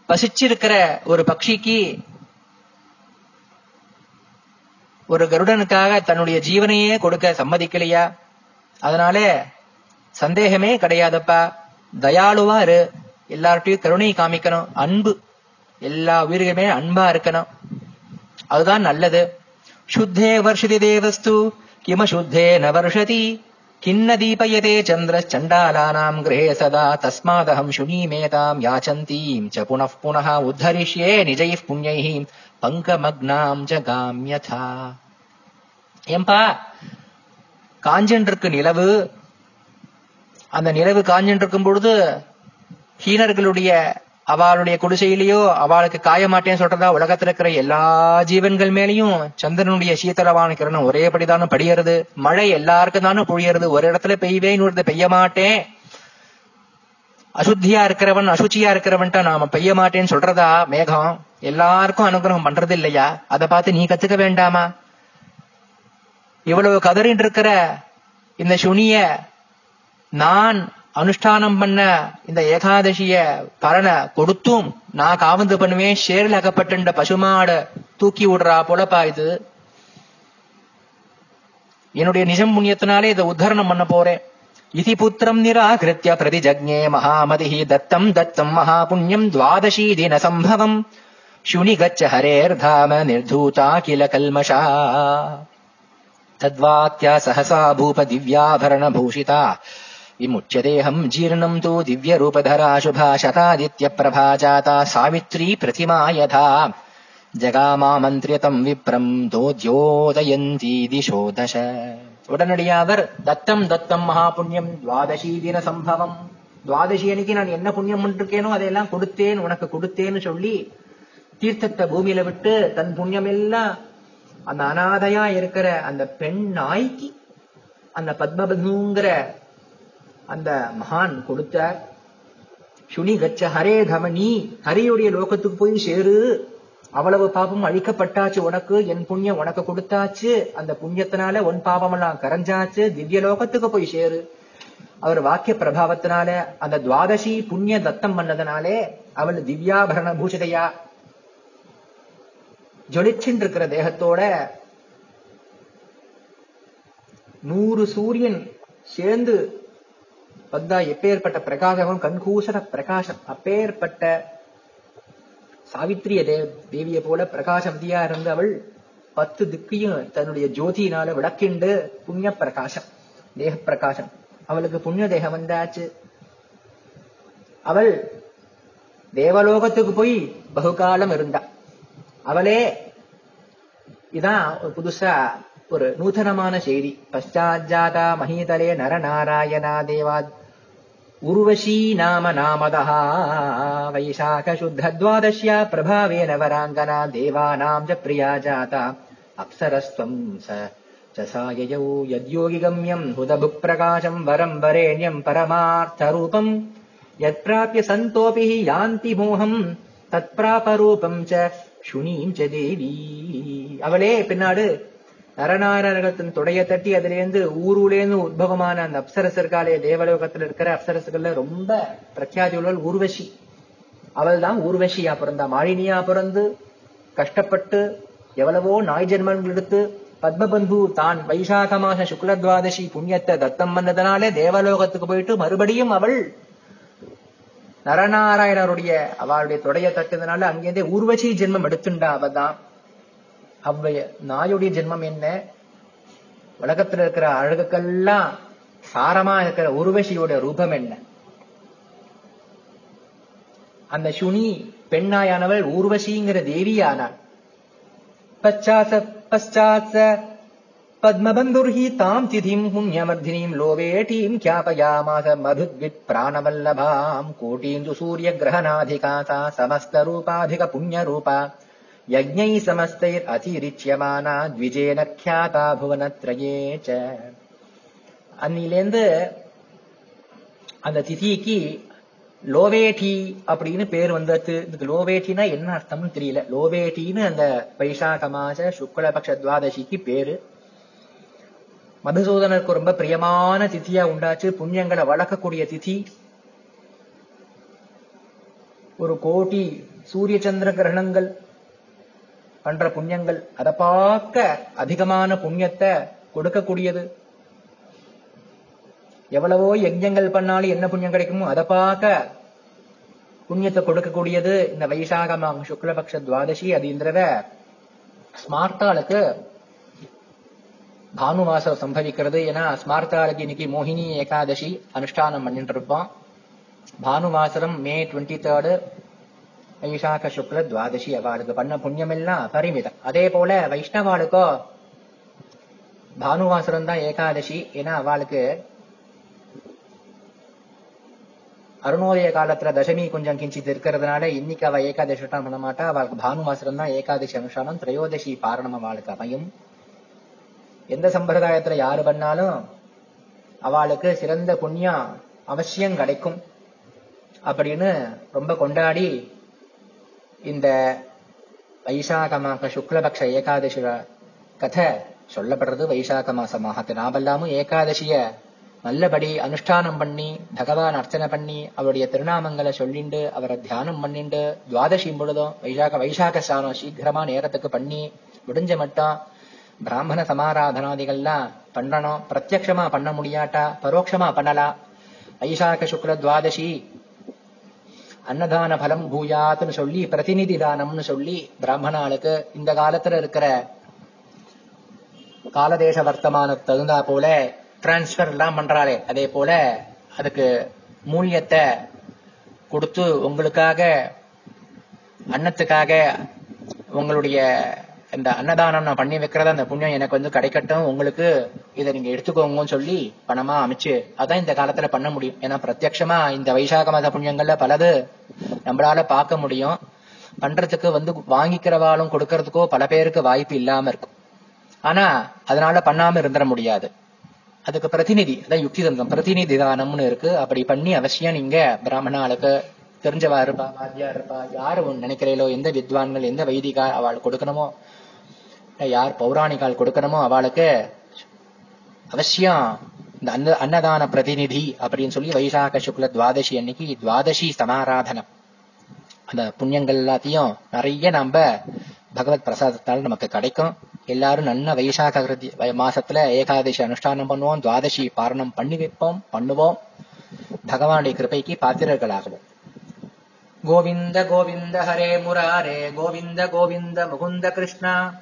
பசிச்சிருக்கிற ஒரு பக்ஷிக்கு ஒரு கருடனுக்காக தன்னுடைய ஜீவனையே கொடுக்க சம்மதிக்கலையா? அதனால சந்தேகமே கிடையாதப்பா. தயாளுவா இரு. எல்லார்ட்டையும் கருணை காமிக்கணும். அன்பு. எல்லா உயிர்களுமே அன்பா இருக்கணும். அதுதான் நல்லது. சுத்தே வர்ஷதி தேவஸ்து. கிம சுத்தே ந வருஷதி. கிண்ண தீபயதே சந்திர சண்டாலானாம் கிரகே சதா. தஸ்மாதகம் சுனீமேதாம் யாச்சந்தீம். ச புனః புனः உத்தரிஷ்யே நிஜைः புண்ணியைः பங்கமக்னாம் ஜகாம்யதா. ஏம்பா காஞ்சன்றிருக்கு நிலவு அந்த நிலவு காஞ்சன்றிருக்கும் பொழுது ஹீனர்களுடைய அவளுடைய குடிசையிலேயோ அவளுக்கு காய மாட்டேன்னு சொல்றதா உலகத்துல இருக்கிற எல்லா ஜீவன்கள் மேலையும் சந்திரனுடைய சீத்தளவான கிரணம் ஒரேபடிதானும் படியறது. மழை எல்லாருக்கும் தானே பொழியறது. ஒரு இடத்துல பெய்வே இன்னொரு பெய்ய மாட்டேன் அசுத்தியா இருக்கிறவன் அசுச்சியா இருக்கிறவன்ட்ட நாம பெய்ய மாட்டேன்னு சொல்றதா மேகம்? எல்லாருக்கும் அனுகிரகம் பண்றது இல்லையா? அதை பார்த்து நீ கத்துக்க வேண்டாமா? இவ்வளவு கதறின் இருக்கிற இந்த சுனிய நான் அனுஷ்டானம் பண்ண இந்த ஏகாதசிய பலனை கொடுத்தும் நான் காவந்து பண்ணுவேன் ஷேரில் அகப்பட்ட பசுமாடு தூக்கி விடுறா போலப்பா இது. என்னுடைய நிஜம் புண்ணியத்தினாலே இதை உத்தரணம் பண்ண போறேன். इति पुत्रम् निराकृत्य प्रतिजज्ञे महामतिः दत्तम् दत्तम् महापुण्यम् द्वादशी दिनसम्भवम्। शुनि गच्छ हरेर्धाम निर्धूता किल कल्मषा। तद्वात्या सहसा भूप दिव्याभरणभूषिता विमुच्यतेऽहम् जीर्णम् तु दिव्यरूपधरा शुभा शतादित्यप्रभा जाता सावित्री प्रतिमा यथा। जगामामन्त्र्यतम् विप्रम् दोद्योदयन्ती दिशो दश உடனடியா அவர் தத்தம் தத்தம் மகா புண்ணியம் துவாதசி தின சம்பவம். துவாதசி அன்னைக்கு நான் என்ன புண்ணியம் பண்ணிருக்கேனோ அதையெல்லாம் கொடுத்தேன் உனக்கு கொடுத்தேன்னு சொல்லி தீர்த்தத்தை பூமியில விட்டு தன் புண்ணியம் எல்லாம் அந்த அனாதையா இருக்கிற அந்த பெண் நாய்க்கு அந்த பத்மபதுங்கிற அந்த மகான் கொடுத்தார். சுனி கச்ச ஹரே தமனி ஹரியுடைய லோகத்துக்கு போய் சேரு. அவ்வளவு பாபம் அழிக்கப்பட்டாச்சு உனக்கு என் புண்ணியம் உனக்கு கொடுத்தாச்சு. அந்த புண்ணியத்தினால உன் பாபமெல்லாம் கரைஞ்சாச்சு. திவ்ய லோகத்துக்கு போய் சேரு. அவர் வாக்கிய பிரபாவத்தினால அந்த துவாதசி புண்ணிய தத்தம் பண்ணதுனாலே அவள் திவ்யாபரண பூஷிதையா ஜொலிச்சுட்டு இருக்கிற தேகத்தோட நூறு சூரியன் சேர்ந்து வந்தா எப்பேற்பட்ட பிரகாசமும் கண்கூசர பிரகாசம் அப்பேற்பட்ட சாவித்திரிய தேவ தேவியை போல பிரகாசவதியா இருந்த அவள் பத்து திக்கையும் தன்னுடைய ஜோதியினால விளக்கிண்டு புண்ணிய பிரகாசம் தேக பிரகாசம் அவளுக்கு புண்ணிய தேகம் வந்தாச்சு. அவள் தேவலோகத்துக்கு போய் பகுகாலம் இருந்தா அவளே இதான் ஒரு புதுசா ஒரு நூதனமான செய்தி. பஷ்டாஜாதா மகீதலே நரநாராயணா தேவா உர்வஷீ நாம நாமதா வைசாக சுத்த துவாதஷ்யா பிரபாவேன வராங்கனா தேவானாம் ஜ பிரியா ஜாதா அப்சரஸ்வம் ச சசாயயௌ யத்யோகி கம்யம் ஹுதபுக் பிரகாசம் வரம் வரேண்யம் பரமார்த்தரூபம் யத்பிராப்ய சந்தோபி யாந்தி மோகம் தத்பிராபரூபம் ச சுனீம் ச தேவி அவளே பின்னாடு நரநாராயணத்தின் தொடைய தட்டி அதிலேருந்து ஊருலேருந்து உத்பவமான அந்த அப்சரசர்காலே தேவலோகத்துல இருக்கிற அப்சரசுகள்ல ரொம்ப பிரఖ్యాதி உள்ளவள் ஊர்வசி. அவள் தான் ஊர்வசியா பிறந்தா. மாழினியா பிறந்து கஷ்டப்பட்டு எவ்வளவோ நாய் ஜென்மங்கள் எடுத்து பத்மபந்து தான் வைசாக மாச சுக்லத்வாதசி புண்ணியத்தை தத்தம் பண்ணதுனாலே தேவலோகத்துக்கு போயிட்டு மறுபடியும் அவள் நரநாராயணருடைய அவளுடைய தொடைய தட்டுறதுனால அங்கேருந்தே ஊர்வசி ஜென்மம் எடுத்துண்டா அவதான் அவ்வைய நாயுடைய ஜென்மம் என்ன? உலகத்தில் இருக்கிற அழகுக்கெல்லாம் சாரமா இருக்கிற உருவசியோட ரூபம் என்ன? அந்த சுனி பெண்ணாயானவள் ஊர்வசிங்கிற தேவியானாள். பச்சாச பச்சாச பத்மபந்துர்ஹி தாம் திதிம் புண்ணியமர்தினீம் லோவேட்டீம் கியாபயாமாச மதுத்வித் பிராணவல்லபாம் கோட்டீந்து சூரிய கிரகணாதிகாசா சமஸ்த ரூபாதிக புண்ணிய ரூபா யஜ்ஞை சமஸ்தைர் அதிரிச்சியமானா த்விஜேன ख्याता புவனத்ரயே ச அன்னிலேந்து அந்த திதிக்கு லோவேட்டி அப்படின்னு பேர் வந்தது இதுக்கு லோவேட்டினா என்ன அர்த்தம்னு தெரியல லோவேட்டின்னு அந்த வைசாக மாச சுக்லபக்ஷ துவாதசிக்கு பேரு மதுசூதனருக்கு ரொம்ப பிரியமான திதியா உண்டாச்சு புண்ணியங்களை வளர்க்கக்கூடிய திதி ஒரு கோடி சூரிய சந்திர கிரகணங்கள் பண்ற புண்ணியங்கள் அதை பார்க்க அதிகமான புண்ணியத்தை கொடுக்கக்கூடியது. எவ்வளவோ யஜ்யங்கள் பண்ணாலும் என்ன புண்ணியம் கிடைக்குமோ அதை பார்க்க புண்ணியத்தை கொடுக்கக்கூடியது இந்த வைசாக மாம் சுக்லபக்ஷ துவாதசி அது ஸ்மார்த்தாளுக்கு பானு மாசம் சம்பவிக்கிறது ஏன்னா ஸ்மார்த்தாளுக்கு இன்னைக்கு மோகினி ஏகாதசி அனுஷ்டானம் பண்ணிட்டு இருப்பான். பானுவாசரம் மே டுவெண்ட்டி தேர்டு வைசாக சுக்ல துவாதசி அவளுக்கு பண்ண புண்ணியம் எல்லாம் பரிமிதம். அதே போல வைஷ்ணவாளுக்கோ பானுவாசுரம் தான் ஏகாதசி. ஏன்னா அவளுக்கு அருணோதய காலத்துல தசமி கொஞ்சம் கிஞ்சித் இருக்கிறதுனால இன்னைக்கு அவ ஏகாதசி அனுஷ்டானம் பண்ண மாட்டா அவளுக்கு பானுவாசரம் தான் ஏகாதசி அனுஷ்டானம். திரையோதசி பாரணம் அவளுக்கு அமையும். எந்த சம்பிரதாயத்துல யாரு பண்ணாலும் அவளுக்கு சிறந்த புண்ணியம் அவசியம் கிடைக்கும். அப்படின்னு ரொம்ப கொண்டாடி இந்த வைசாக மாச சுக்லபக்ஷ ஏகாதசி கதை சொல்லப்படுறது வைசாக மாச மாகத்து நாமெல்லாமும் ஏகாதசிய நல்லபடி அனுஷ்டானம் பண்ணி பகவான் அர்ச்சனை பண்ணி அவருடைய திருநாமங்களை சொல்லிண்டு அவரை தியானம் பண்ணிண்டு துவாதசி பொழுதும் வைசாக வைசாக ஸ்நானம் சீக்கிரமா நேரத்துக்கு பண்ணி முடிஞ்ச மட்டும் பிராமண சமாராதனாதிகள்லாம் பண்ணணும். பிரத்யக்ஷமா பண்ண முடியாட்டா? பரோட்சமா பண்ணலாம் வைசாக சுக்ல துவாதசி அன்னதான பலம் பூயாத்துன்னு சொல்லி பிரதிநிதி தானம்னு சொல்லி பிராமணாளுக்கு இந்த காலத்துல இருக்கிற காலதேச வர்த்தமானத்துக்கு தகுந்தா போல டிரான்ஸ்பர் எல்லாம் பண்றாளே. அதே போல அதுக்கு மூலியத்தை கொடுத்து உங்களுக்காக அன்னத்துக்காக உங்களுடைய இந்த அன்னதானம் நான் பண்ணி வைக்கிறத அந்த புண்ணியம் எனக்கு வந்து கிடைக்கட்டும். உங்களுக்கு இதை நீங்க எடுத்துக்கோங்கன்னு சொல்லி பணமா அமைச்சு அதான் இந்த காலத்துல பண்ண முடியும். ஏன்னா பிரத்யட்சமா இந்த வைசாக மாத புண்ணியங்கள்ல பலது நம்மளால பார்க்க முடியும். பண்றதுக்கு வந்து வாங்கிக்கிறவாளும் கொடுக்கறதுக்கோ பல பேருக்கு வாய்ப்பு இல்லாம இருக்கும். ஆனா அதனால பண்ணாம இருந்துட முடியாது. அதுக்கு பிரதிநிதி அதான் யுக்தி தந்தம் பிரதிநிதி தானம்னு இருக்கு. அப்படி பண்ணி அவசியம் நீங்க பிராமணாளுக்கு தெரிஞ்சவா இருப்பா வாத்தியா இருப்பா யாரு நினைக்கிறீங்களோ எந்த வித்வான்கள் எந்த வைதிகா அவள் கொடுக்கணுமோ யார் பௌராணிகால் கொடுக்கணுமோ அவளுக்கு அவசியம் இந்த அன்ன அன்னதான பிரதிநிதி அப்படின்னு சொல்லி வைசாக சுக்ல துவாதசி அன்னைக்கு துவாதசி சமாராதனம். அந்த புண்ணியங்கள் எல்லாத்தையும் நிறைய நம்ம பகவத் பிரசாதத்தால் நமக்கு கிடைக்கும். எல்லாரும் நல்ல வைசாக மாசத்துல ஏகாதசி அனுஷ்டானம் பண்ணுவோம் துவாதசி பாரணம் பண்ணி வைப்போம் பண்ணுவோம். பகவானுடைய கிருபைக்கு பாத்திரர்களாகவும். கோவிந்த கோவிந்த ஹரே முராரே கோவிந்த கோவிந்த முகுந்த கிருஷ்ணா.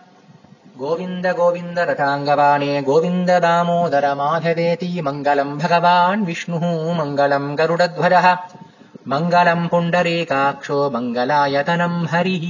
गोविन्द गोविन्द रथाङ्गवाने गोविन्द दामोदर माधवेति मङ्गलम् भगवान् विष्णुः मङ्गलम् गरुडध्वजः मङ्गलम् पुण्डरीकाक्षो मङ्गलायतनम् हरिः